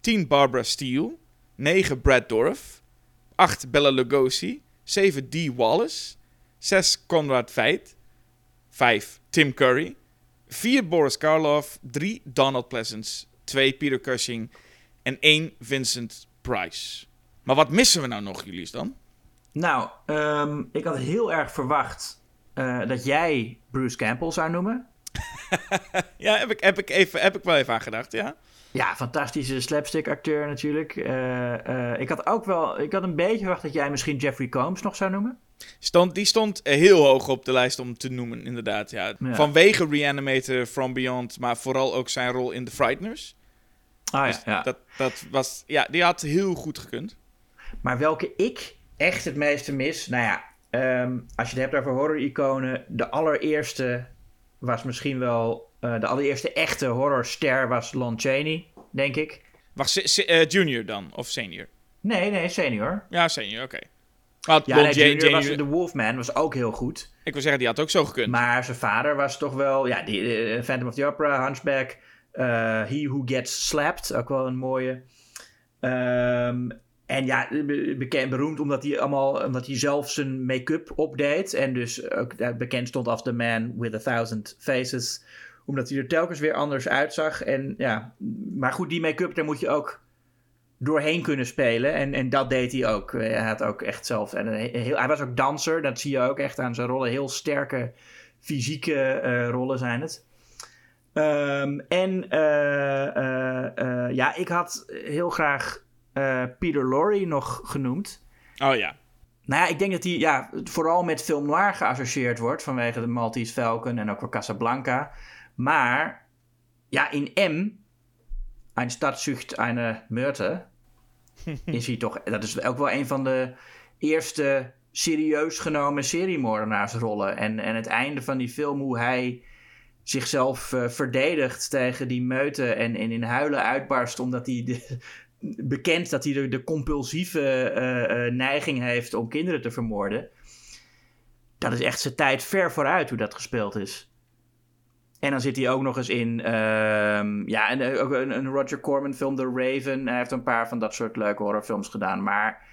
Speaker 2: 10 Barbara Steele. 9 Brad Dorff. 8 Bella Lugosi. 7 Dee Wallace. 6 Conrad Veidt. 5 Tim Curry. 4 Boris Karloff. 3 Donald Pleasance. 2 Peter Cushing. En 1 Vincent Price. Maar wat missen we nou nog, jullie dan?
Speaker 1: Nou, um, ik had heel erg verwacht uh, dat jij Bruce Campbell zou noemen.
Speaker 2: ja, heb ik, heb, ik even, heb ik wel even aan gedacht, ja.
Speaker 1: Ja, fantastische slapstick acteur natuurlijk. Uh, uh, ik had ook wel, ik had een beetje verwacht dat jij misschien Jeffrey Combs nog zou noemen.
Speaker 2: Stond, die stond heel hoog op de lijst om te noemen, inderdaad. Ja. ja. Vanwege Reanimator From Beyond, maar vooral ook zijn rol in The Frighteners.
Speaker 1: Ah ja, dus ja.
Speaker 2: Dat, dat was, ja, die had heel goed gekund.
Speaker 1: Maar welke ik echt het meeste mis, nou ja, um, als je het hebt over horror-iconen, de allereerste was misschien wel, uh, de allereerste echte horrorster was Lon Chaney, denk ik.
Speaker 2: Wacht, uh, junior dan, of senior?
Speaker 1: Nee, nee, senior.
Speaker 2: Ja, senior, oké.
Speaker 1: Okay. Ja, nee, junior was de Wolfman, was ook heel goed.
Speaker 2: Ik wil zeggen, die had ook zo gekund.
Speaker 1: Maar zijn vader was toch wel, ja, die, uh, Phantom of the Opera, Hunchback, He Who Gets Slapped, ook wel een mooie. Um, en ja, bekend, beroemd omdat hij, allemaal, omdat hij zelf zijn make-up opdeed. En dus ook bekend stond als The Man with a Thousand Faces. Omdat hij er telkens weer anders uitzag. En ja, maar goed, die make-up, daar moet je ook doorheen kunnen spelen. En, en dat deed hij ook. Hij had ook echt zelf. En heel, hij was ook danser. Dat zie je ook echt aan zijn rollen. Heel sterke fysieke uh, rollen zijn het. Um, en ja, ik had heel graag uh, Peter Lorre nog genoemd.
Speaker 2: Oh ja.
Speaker 1: Nou ja, ik denk dat hij ja, vooral met film noir geassocieerd wordt vanwege de Maltese Falcon en ook wel Casablanca. Maar ja, in M, een stad een Meurte, is hij toch, dat is ook wel een van de eerste serieus genomen seriemoordenaarsrollen. En, en het einde van die film, hoe hij zichzelf uh, verdedigt tegen die meute en, en in huilen uitbarst omdat hij de, bekend dat hij de, de compulsieve uh, uh, neiging heeft om kinderen te vermoorden. Dat is echt zijn tijd ver vooruit hoe dat gespeeld is. En dan zit hij ook nog eens in. Uh, ja, ook een, een, Roger Corman film, The Raven. Hij heeft een paar van dat soort leuke horrorfilms gedaan. Maar.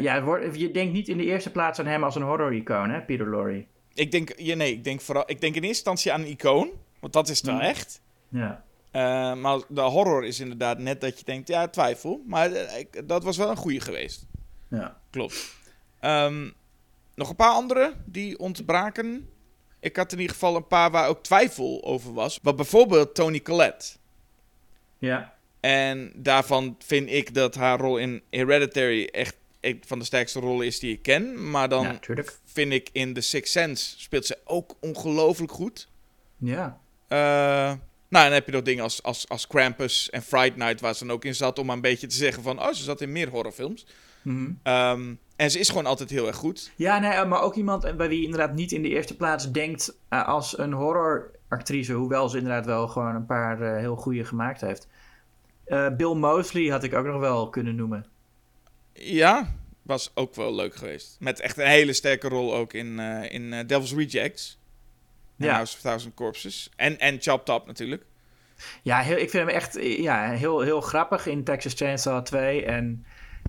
Speaker 1: Ja, je denkt niet in de eerste plaats aan hem als een horror-icoon, hè, Peter Lorre?
Speaker 2: Ik denk, ja, nee, ik denk, vooral, ik denk in eerste instantie aan een icoon. Want dat is wel mm. echt.
Speaker 1: Ja.
Speaker 2: Uh, maar de horror is inderdaad net dat je denkt, ja, twijfel. Maar ik, dat was wel een goede geweest.
Speaker 1: Ja.
Speaker 2: Klopt. Um, nog een paar andere die ontbraken. Ik had in ieder geval een paar waar ook twijfel over was. Wat bijvoorbeeld Tony Collette.
Speaker 1: Ja.
Speaker 2: En daarvan vind ik dat haar rol in Hereditary echt een van de sterkste rollen is die ik ken. Maar dan
Speaker 1: ja,
Speaker 2: vind ik in The Sixth Sense speelt ze ook ongelooflijk goed.
Speaker 1: Ja.
Speaker 2: Uh, nou, dan heb je nog dingen als, als, als Krampus en Fright Night, waar ze dan ook in zat, om maar een beetje te zeggen van, oh, ze zat in meer horrorfilms.
Speaker 1: Mm
Speaker 2: en ze is gewoon altijd heel erg goed.
Speaker 1: Ja, nee, maar ook iemand bij wie je inderdaad niet in de eerste plaats denkt uh, als een horroractrice, hoewel ze inderdaad wel gewoon een paar uh, heel goede gemaakt heeft. Uh, Bill Mosley had ik ook nog wel kunnen noemen.
Speaker 2: Ja, was ook wel leuk geweest. Met echt een hele sterke rol ook in, in Devil's Rejects ja. House of Thousand Corpses. En, en Chop Top natuurlijk.
Speaker 1: Ja, heel, ik vind hem echt ja, heel, heel grappig in Texas Chainsaw 2. En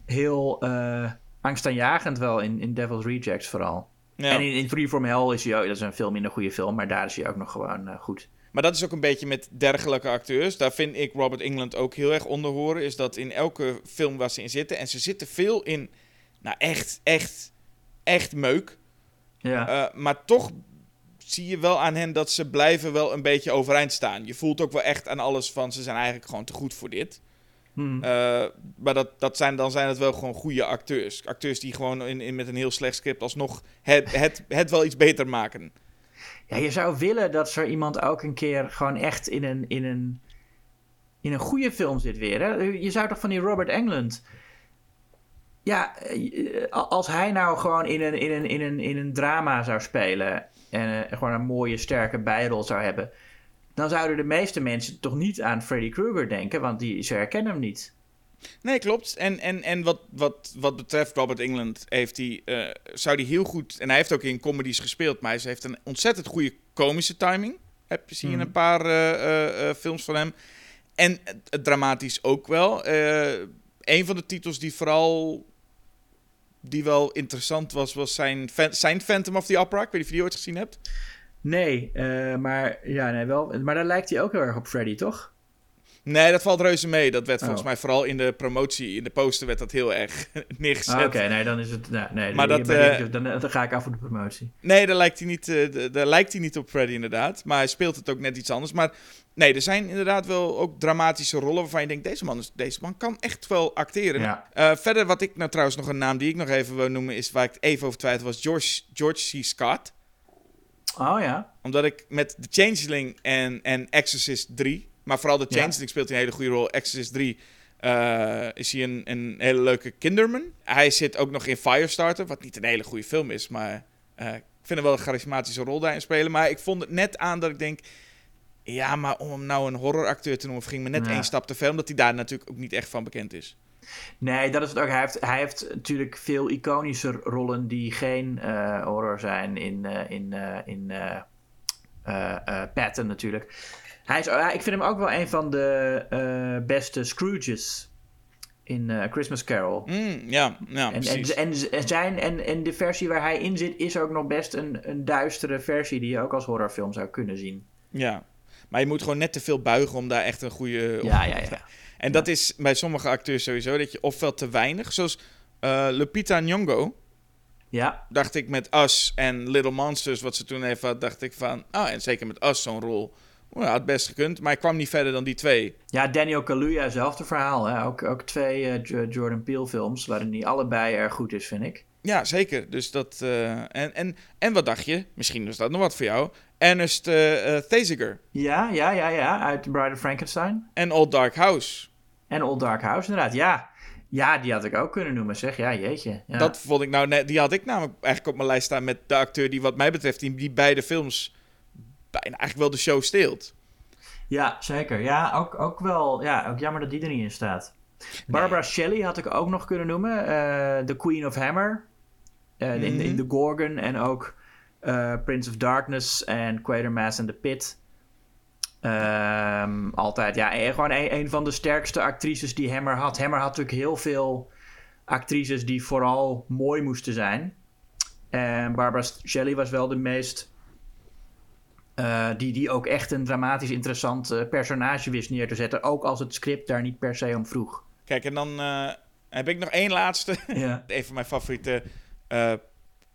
Speaker 1: heel uh, angstaanjagend wel in, in Devil's Rejects vooral. Ja. En in, in Freeform Hell is hij ook, dat is een veel minder goede film, maar daar is hij ook nog gewoon uh, goed.
Speaker 2: Maar dat is ook een beetje met dergelijke acteurs. Daar vind ik Robert England ook heel erg onder horen. Is dat in elke film waar ze in zitten. En ze zitten veel in. Nou, echt, echt, echt meuk.
Speaker 1: Ja.
Speaker 2: Uh, maar toch zie je wel aan hen dat ze blijven wel een beetje overeind staan. Je voelt ook wel echt aan alles van ze zijn eigenlijk gewoon te goed voor dit.
Speaker 1: Hmm.
Speaker 2: Uh, maar dat, dat zijn, dan zijn het wel gewoon goede acteurs. Acteurs die gewoon in, in met een heel slecht script alsnog het, het, het wel iets beter maken.
Speaker 1: Ja, je zou willen dat er iemand ook een keer gewoon echt in een, in een, in een goede film zit weer. Hè? Je zou toch van die Robert Englund... Ja, eh, als hij nou gewoon in een, in een, in een, in een drama zou spelen en uh, gewoon een mooie, sterke bijrol zou hebben, dan zouden de meeste mensen toch niet aan Freddy Krueger denken, want die, ze herkennen hem niet.
Speaker 2: Nee, klopt. En, en, en wat, wat, wat betreft Robert England heeft hij, uh, zou hij heel goed, en hij heeft ook in comedies gespeeld, maar hij heeft een ontzettend goede komische timing. Heb je zien mm. een paar uh, films van hem. En het dramatisch ook wel. een van de titels die vooral die wel interessant was, was zijn, zijn Phantom of the Opera. Ik weet niet of je die ooit gezien hebt.
Speaker 1: Nee, uh, maar, ja, nee, wel, maar daar lijkt hij ook heel erg op Freddy, toch?
Speaker 2: Nee, dat valt reuze mee. Dat werd volgens oh. mij vooral in de promotie, in de poster werd dat heel erg neergezet.
Speaker 1: Ah, Oké, nee, dan is het. Nee, nee maar dat, uh, dan, dan, ga ik af voor de promotie.
Speaker 2: Nee, daar lijkt, hij niet, uh, daar lijkt hij niet op Freddy inderdaad. Maar hij speelt het ook net iets anders. Maar nee, er zijn inderdaad wel ook dramatische rollen waarvan je denkt: deze man, is, deze man kan echt wel acteren. Ja. Uh, verder, wat ik nou trouwens nog een naam die ik nog even wil noemen, is waar ik even over twijfel, was George, George C. Scott.
Speaker 1: Oh ja.
Speaker 2: Omdat ik met The Changeling en, en Exorcist 3 maar vooral de Changeling speelt hij een hele goede rol. Exorcist 3 uh, eh, is hij een, een hele leuke kinderman. Hij zit ook nog in Firestarter, wat niet een hele goede film is, maar uh, ik vind hem wel een charismatische rol daarin spelen. Maar ik vond het net aan dat ik denk, ja, maar om hem nou een horroracteur te noemen, ging me net één stap te ver, omdat hij daar natuurlijk ook niet echt van bekend is.
Speaker 1: Nee, dat is het ook. Hij heeft, hij heeft natuurlijk veel iconische rollen die geen uh, horror zijn in, uh, in, uh, in Patton natuurlijk. Hij is, ik vind hem ook wel een van de beste Scrooges in Christmas Carol.
Speaker 2: Mm, ja, ja,
Speaker 1: en, en, en, zijn, en, en de versie waar hij in zit is ook nog best een, een duistere versie die je ook als horrorfilm zou kunnen zien.
Speaker 2: Ja, maar je moet gewoon net te veel buigen om daar echt een goede...
Speaker 1: Ja, ja, ja.
Speaker 2: En dat is bij sommige acteurs sowieso, dat je ofwel te weinig, zoals uh, Lupita Nyong'o.
Speaker 1: Ja.
Speaker 2: Dacht ik met Us en Little Monsters, wat ze toen even had, dacht ik van... Ah, en zeker met Us zo'n rol ja, het best gekund, maar ik kwam niet verder dan die twee.
Speaker 1: Ja, Daniel Kaluuya, hetzelfde verhaal. Hè? Ook, ook twee uh, Jordan Peele films, waarin die allebei erg goed is, vind ik.
Speaker 2: Ja, zeker. Dus dat, uh, en, en, en wat dacht je? Misschien was dat nog wat voor jou. Ernest uh, Thesiger.
Speaker 1: Ja, ja, ja, ja. Uit Bride of Frankenstein.
Speaker 2: En Old Dark House.
Speaker 1: En Old Dark House, inderdaad. Ja, ja, die had ik ook kunnen noemen, zeg. Ja, jeetje. Ja.
Speaker 2: Dat vond ik nou net... Die had ik namelijk eigenlijk op mijn lijst staan met de acteur die wat mij betreft... die, die beide films bijna eigenlijk wel de show steelt.
Speaker 1: Ja, zeker. Ja, ook, ook wel. Ja, ook jammer dat die er niet in staat. Barbara Shelley had ik ook nog kunnen noemen. Uh, The Queen of Hammer. Uh, in, in mhm. The Gorgon. En ook uh, Prince of Darkness en Quatermass and the Pit. Um, altijd, ja, gewoon een, een van de sterkste actrices die Hammer had. Hammer had natuurlijk heel veel actrices die vooral mooi moesten zijn. En Barbara Shelley was wel de meest uh, die, die ook echt een dramatisch interessant personage wist neer te zetten. Ook als het script daar niet per se om vroeg.
Speaker 2: Kijk, en dan heb ik nog één laatste. Ja. een van mijn favoriete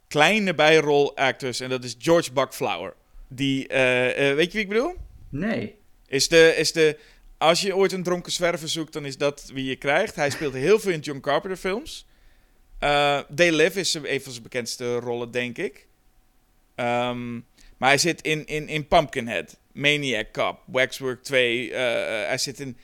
Speaker 2: kleine bijrol actors. En dat is George Buckflower. Die, weet je wie ik bedoel?
Speaker 1: Nee.
Speaker 2: Is de, is de, als je ooit een dronken zwerver zoekt, dan is dat wie je krijgt. Hij speelt heel veel in John Carpenter films. They Live is een van zijn bekendste rollen, denk ik. Um, maar hij zit in, in, in Pumpkinhead, Maniac Cop, Waxwork 2. Uh, uh, hij zit in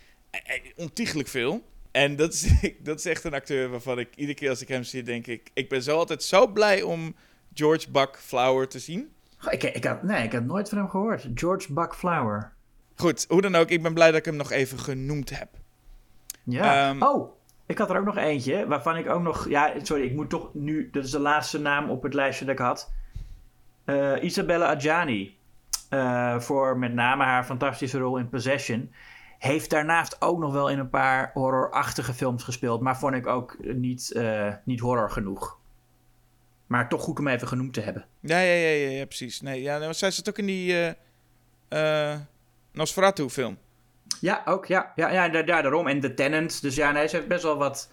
Speaker 2: ontiegelijk veel. En dat is, dat is echt een acteur waarvan ik iedere keer als ik hem zie, denk ik... Ik ben zo altijd zo blij om George Buck Flower te zien.
Speaker 1: Ik, ik, had, nee, ik had nooit van hem gehoord. George Buck Flower.
Speaker 2: Goed, hoe dan ook. Ik ben blij dat ik hem nog even genoemd heb.
Speaker 1: Ja. Um, oh, ik had er ook nog eentje waarvan ik ook nog... Ja, sorry, ik moet toch nu... Dat is de laatste naam op het lijstje dat ik had. Uh, Isabella Adjani, uh, voor met name haar fantastische rol in Possession, heeft daarnaast ook nog wel in een paar horrorachtige films gespeeld, maar vond ik ook niet, uh, niet horror genoeg. Maar toch goed om even genoemd te hebben.
Speaker 2: Ja, ja, ja, ja, ja precies. Nee, ja, nou, zij zit ook in die Nosferatu-film.
Speaker 1: Ja, ook, ja. Ja, ja daar, daarom. En The Tenant. Dus ja, nee, ze heeft best wel wat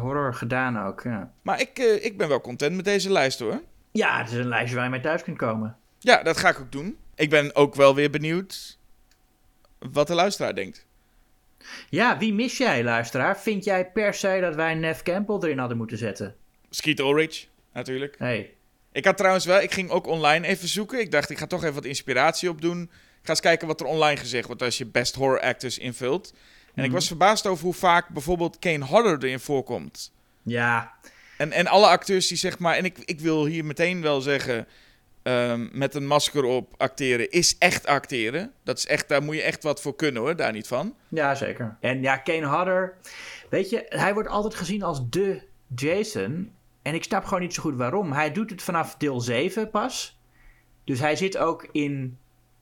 Speaker 1: horror gedaan ook, ja.
Speaker 2: Maar ik, ik ben wel content met deze lijst, hoor.
Speaker 1: Ja, het is een lijstje waar je mee thuis kunt komen.
Speaker 2: Ja, dat ga ik ook doen. Ik ben ook wel weer benieuwd wat de luisteraar denkt.
Speaker 1: Ja, wie mis jij, luisteraar? Vind jij per se dat wij Nev Campbell erin hadden moeten zetten?
Speaker 2: Skeet Ulrich, natuurlijk.
Speaker 1: Hey.
Speaker 2: Ik had trouwens wel, ik ging ook online even zoeken. Ik dacht, ik ga toch even wat inspiratie opdoen. Ik ga eens kijken wat er online gezegd wordt als je best horror actors invult. En ik mhm. was verbaasd over hoe vaak bijvoorbeeld Kane Hodder erin voorkomt.
Speaker 1: Ja,
Speaker 2: en, en alle acteurs die zeg maar, en ik, ik wil hier meteen wel zeggen, um, met een masker op acteren is echt acteren. Dat is echt, daar moet je echt wat voor kunnen hoor, daar niet van.
Speaker 1: Ja, zeker. En ja, Kane Hodder, weet je, hij wordt altijd gezien als de Jason. En ik snap gewoon niet zo goed waarom. Hij doet het vanaf deel 7 pas. Dus hij zit ook in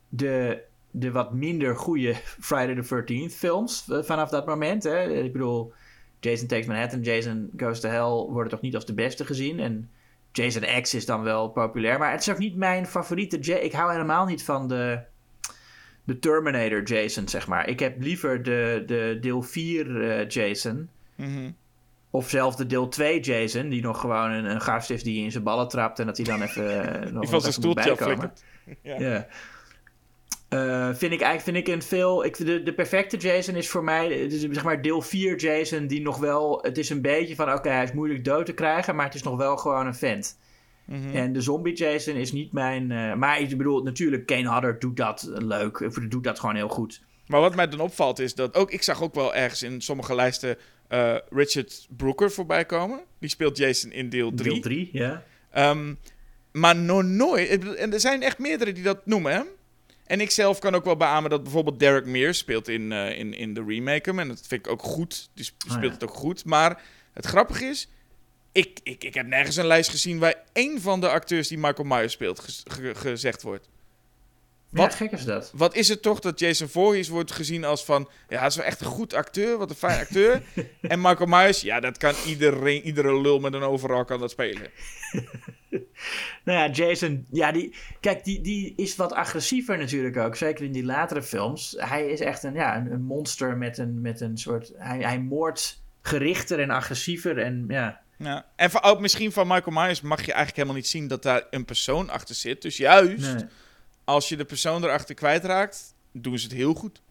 Speaker 1: de, de wat minder goede Friday the 13th films eh, vanaf dat moment. Hè. Ik bedoel, Jason Takes Manhattan, Jason Goes to Hell worden toch niet als de beste gezien. En Jason X is dan wel populair. Maar het is ook niet mijn favoriete. Ja ik hou helemaal niet van de, de Terminator Jason, zeg maar. Ik heb liever de, de deel 4 uh, Jason.
Speaker 2: Mhm.
Speaker 1: Of zelfs de deel 2 Jason, die nog gewoon een, een gast is die in zijn ballen trapt en dat hij dan even. uh, nog
Speaker 2: Die van zijn stoeltje aflikkert.
Speaker 1: Ja. ja. Uh, vind ik eigenlijk vind ik een veel. Ik, de, de perfecte Jason is voor mij. Het is zeg maar deel 4 Jason. Die nog wel. Het is een beetje van. Oké, hij is moeilijk dood te krijgen. Maar het is nog wel gewoon een vent.
Speaker 2: Mm -hmm.
Speaker 1: En de zombie Jason is niet mijn. Uh, maar ik bedoel, natuurlijk, Kane Hodder doet dat leuk. Doet dat gewoon heel goed.
Speaker 2: Maar wat mij dan opvalt is dat ook. Ik zag ook wel ergens in sommige lijsten. Uh, Richard Brooker voorbij komen. Die speelt Jason in deel 3.
Speaker 1: Deel 3, ja.
Speaker 2: Um, maar nog nooit. En er zijn echt meerdere die dat noemen, hè? En ik zelf kan ook wel beamen dat bijvoorbeeld Derek Mears speelt in, uh, in, in de remake. En dat vind ik ook goed. Die speelt oh, ja. het ook goed. Maar het grappige is, ik, ik, ik heb nergens een lijst gezien waar één van de acteurs die Michael Myers speelt ge ge gezegd wordt.
Speaker 1: Wat ja, gek is dat?
Speaker 2: Wat is het toch dat Jason Voorhees wordt gezien als van... Ja, hij is wel echt een goed acteur. Wat een fijn acteur. en Michael Myers, ja, dat kan iedereen... Iedere lul met een overal kan dat spelen.
Speaker 1: nou ja, Jason... Ja, die... Kijk, die, die is wat agressiever natuurlijk ook. Zeker in die latere films. Hij is echt een, ja, een, monster met een, met een soort... Hij, hij moordt gerichter en agressiever en ja...
Speaker 2: Ja. En van, ook misschien van Michael Myers mag je eigenlijk helemaal niet zien dat daar een persoon achter zit. Dus juist... Nee als je de persoon erachter kwijtraakt, doen ze het heel goed.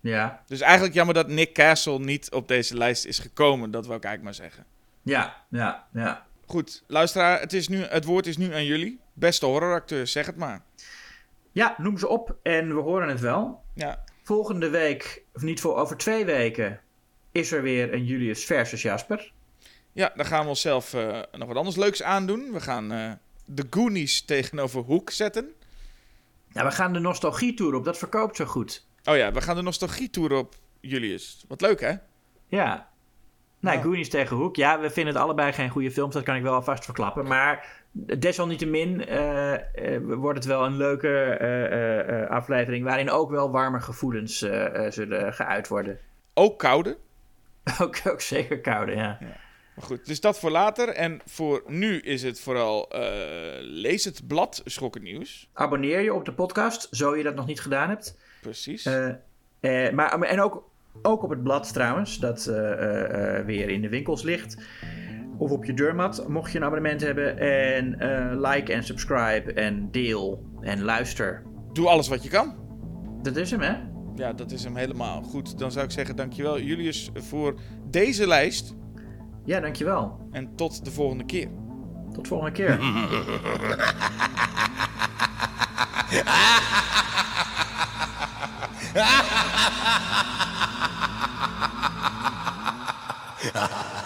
Speaker 1: Ja.
Speaker 2: Dus eigenlijk jammer dat Nick Castle niet op deze lijst is gekomen. Dat wil ik eigenlijk maar zeggen.
Speaker 1: Ja, ja, ja.
Speaker 2: Goed, luisteraar, het, is nu, het woord is nu aan jullie. Beste horroracteur, zeg het maar.
Speaker 1: Ja, noem ze op en we horen het wel.
Speaker 2: Ja.
Speaker 1: Volgende week, of niet voor over twee weken, is er weer een Julius versus Jasper.
Speaker 2: Ja, dan gaan we onszelf uh, nog wat anders leuks aandoen. We gaan uh, de Goonies tegenover Hoek zetten.
Speaker 1: Ja, we gaan de nostalgie-tour op. Dat verkoopt zo goed.
Speaker 2: Oh ja, we gaan de nostalgie-tour op, Julius. Wat leuk, hè?
Speaker 1: Ja. Nou, oh. Goonies tegen Hoek. Ja, we vinden het allebei geen goede films. Dat kan ik wel alvast verklappen. Maar desalniettemin uh, uh, wordt het wel een leuke uh, aflevering... waarin ook wel warme gevoelens zullen geuit worden.
Speaker 2: Ook koude?
Speaker 1: ook, ook zeker koude, ja. ja.
Speaker 2: Maar goed, dus dat voor later. En voor nu is het vooral lees het blad Schokken Nieuws.
Speaker 1: Abonneer je op de podcast, zo je dat nog niet gedaan hebt.
Speaker 2: Precies.
Speaker 1: Maar, en ook, ook op het blad trouwens, dat weer in de winkels ligt. Of op je deurmat, mocht je een abonnement hebben. En like en subscribe en deel en luister.
Speaker 2: Doe alles wat je kan.
Speaker 1: Dat is hem, hè?
Speaker 2: Ja, dat is hem helemaal. Goed, dan zou ik zeggen dankjewel Julius voor deze lijst.
Speaker 1: Ja, dankjewel.
Speaker 2: En tot de volgende keer.
Speaker 1: Tot de volgende keer. Ha ha ha.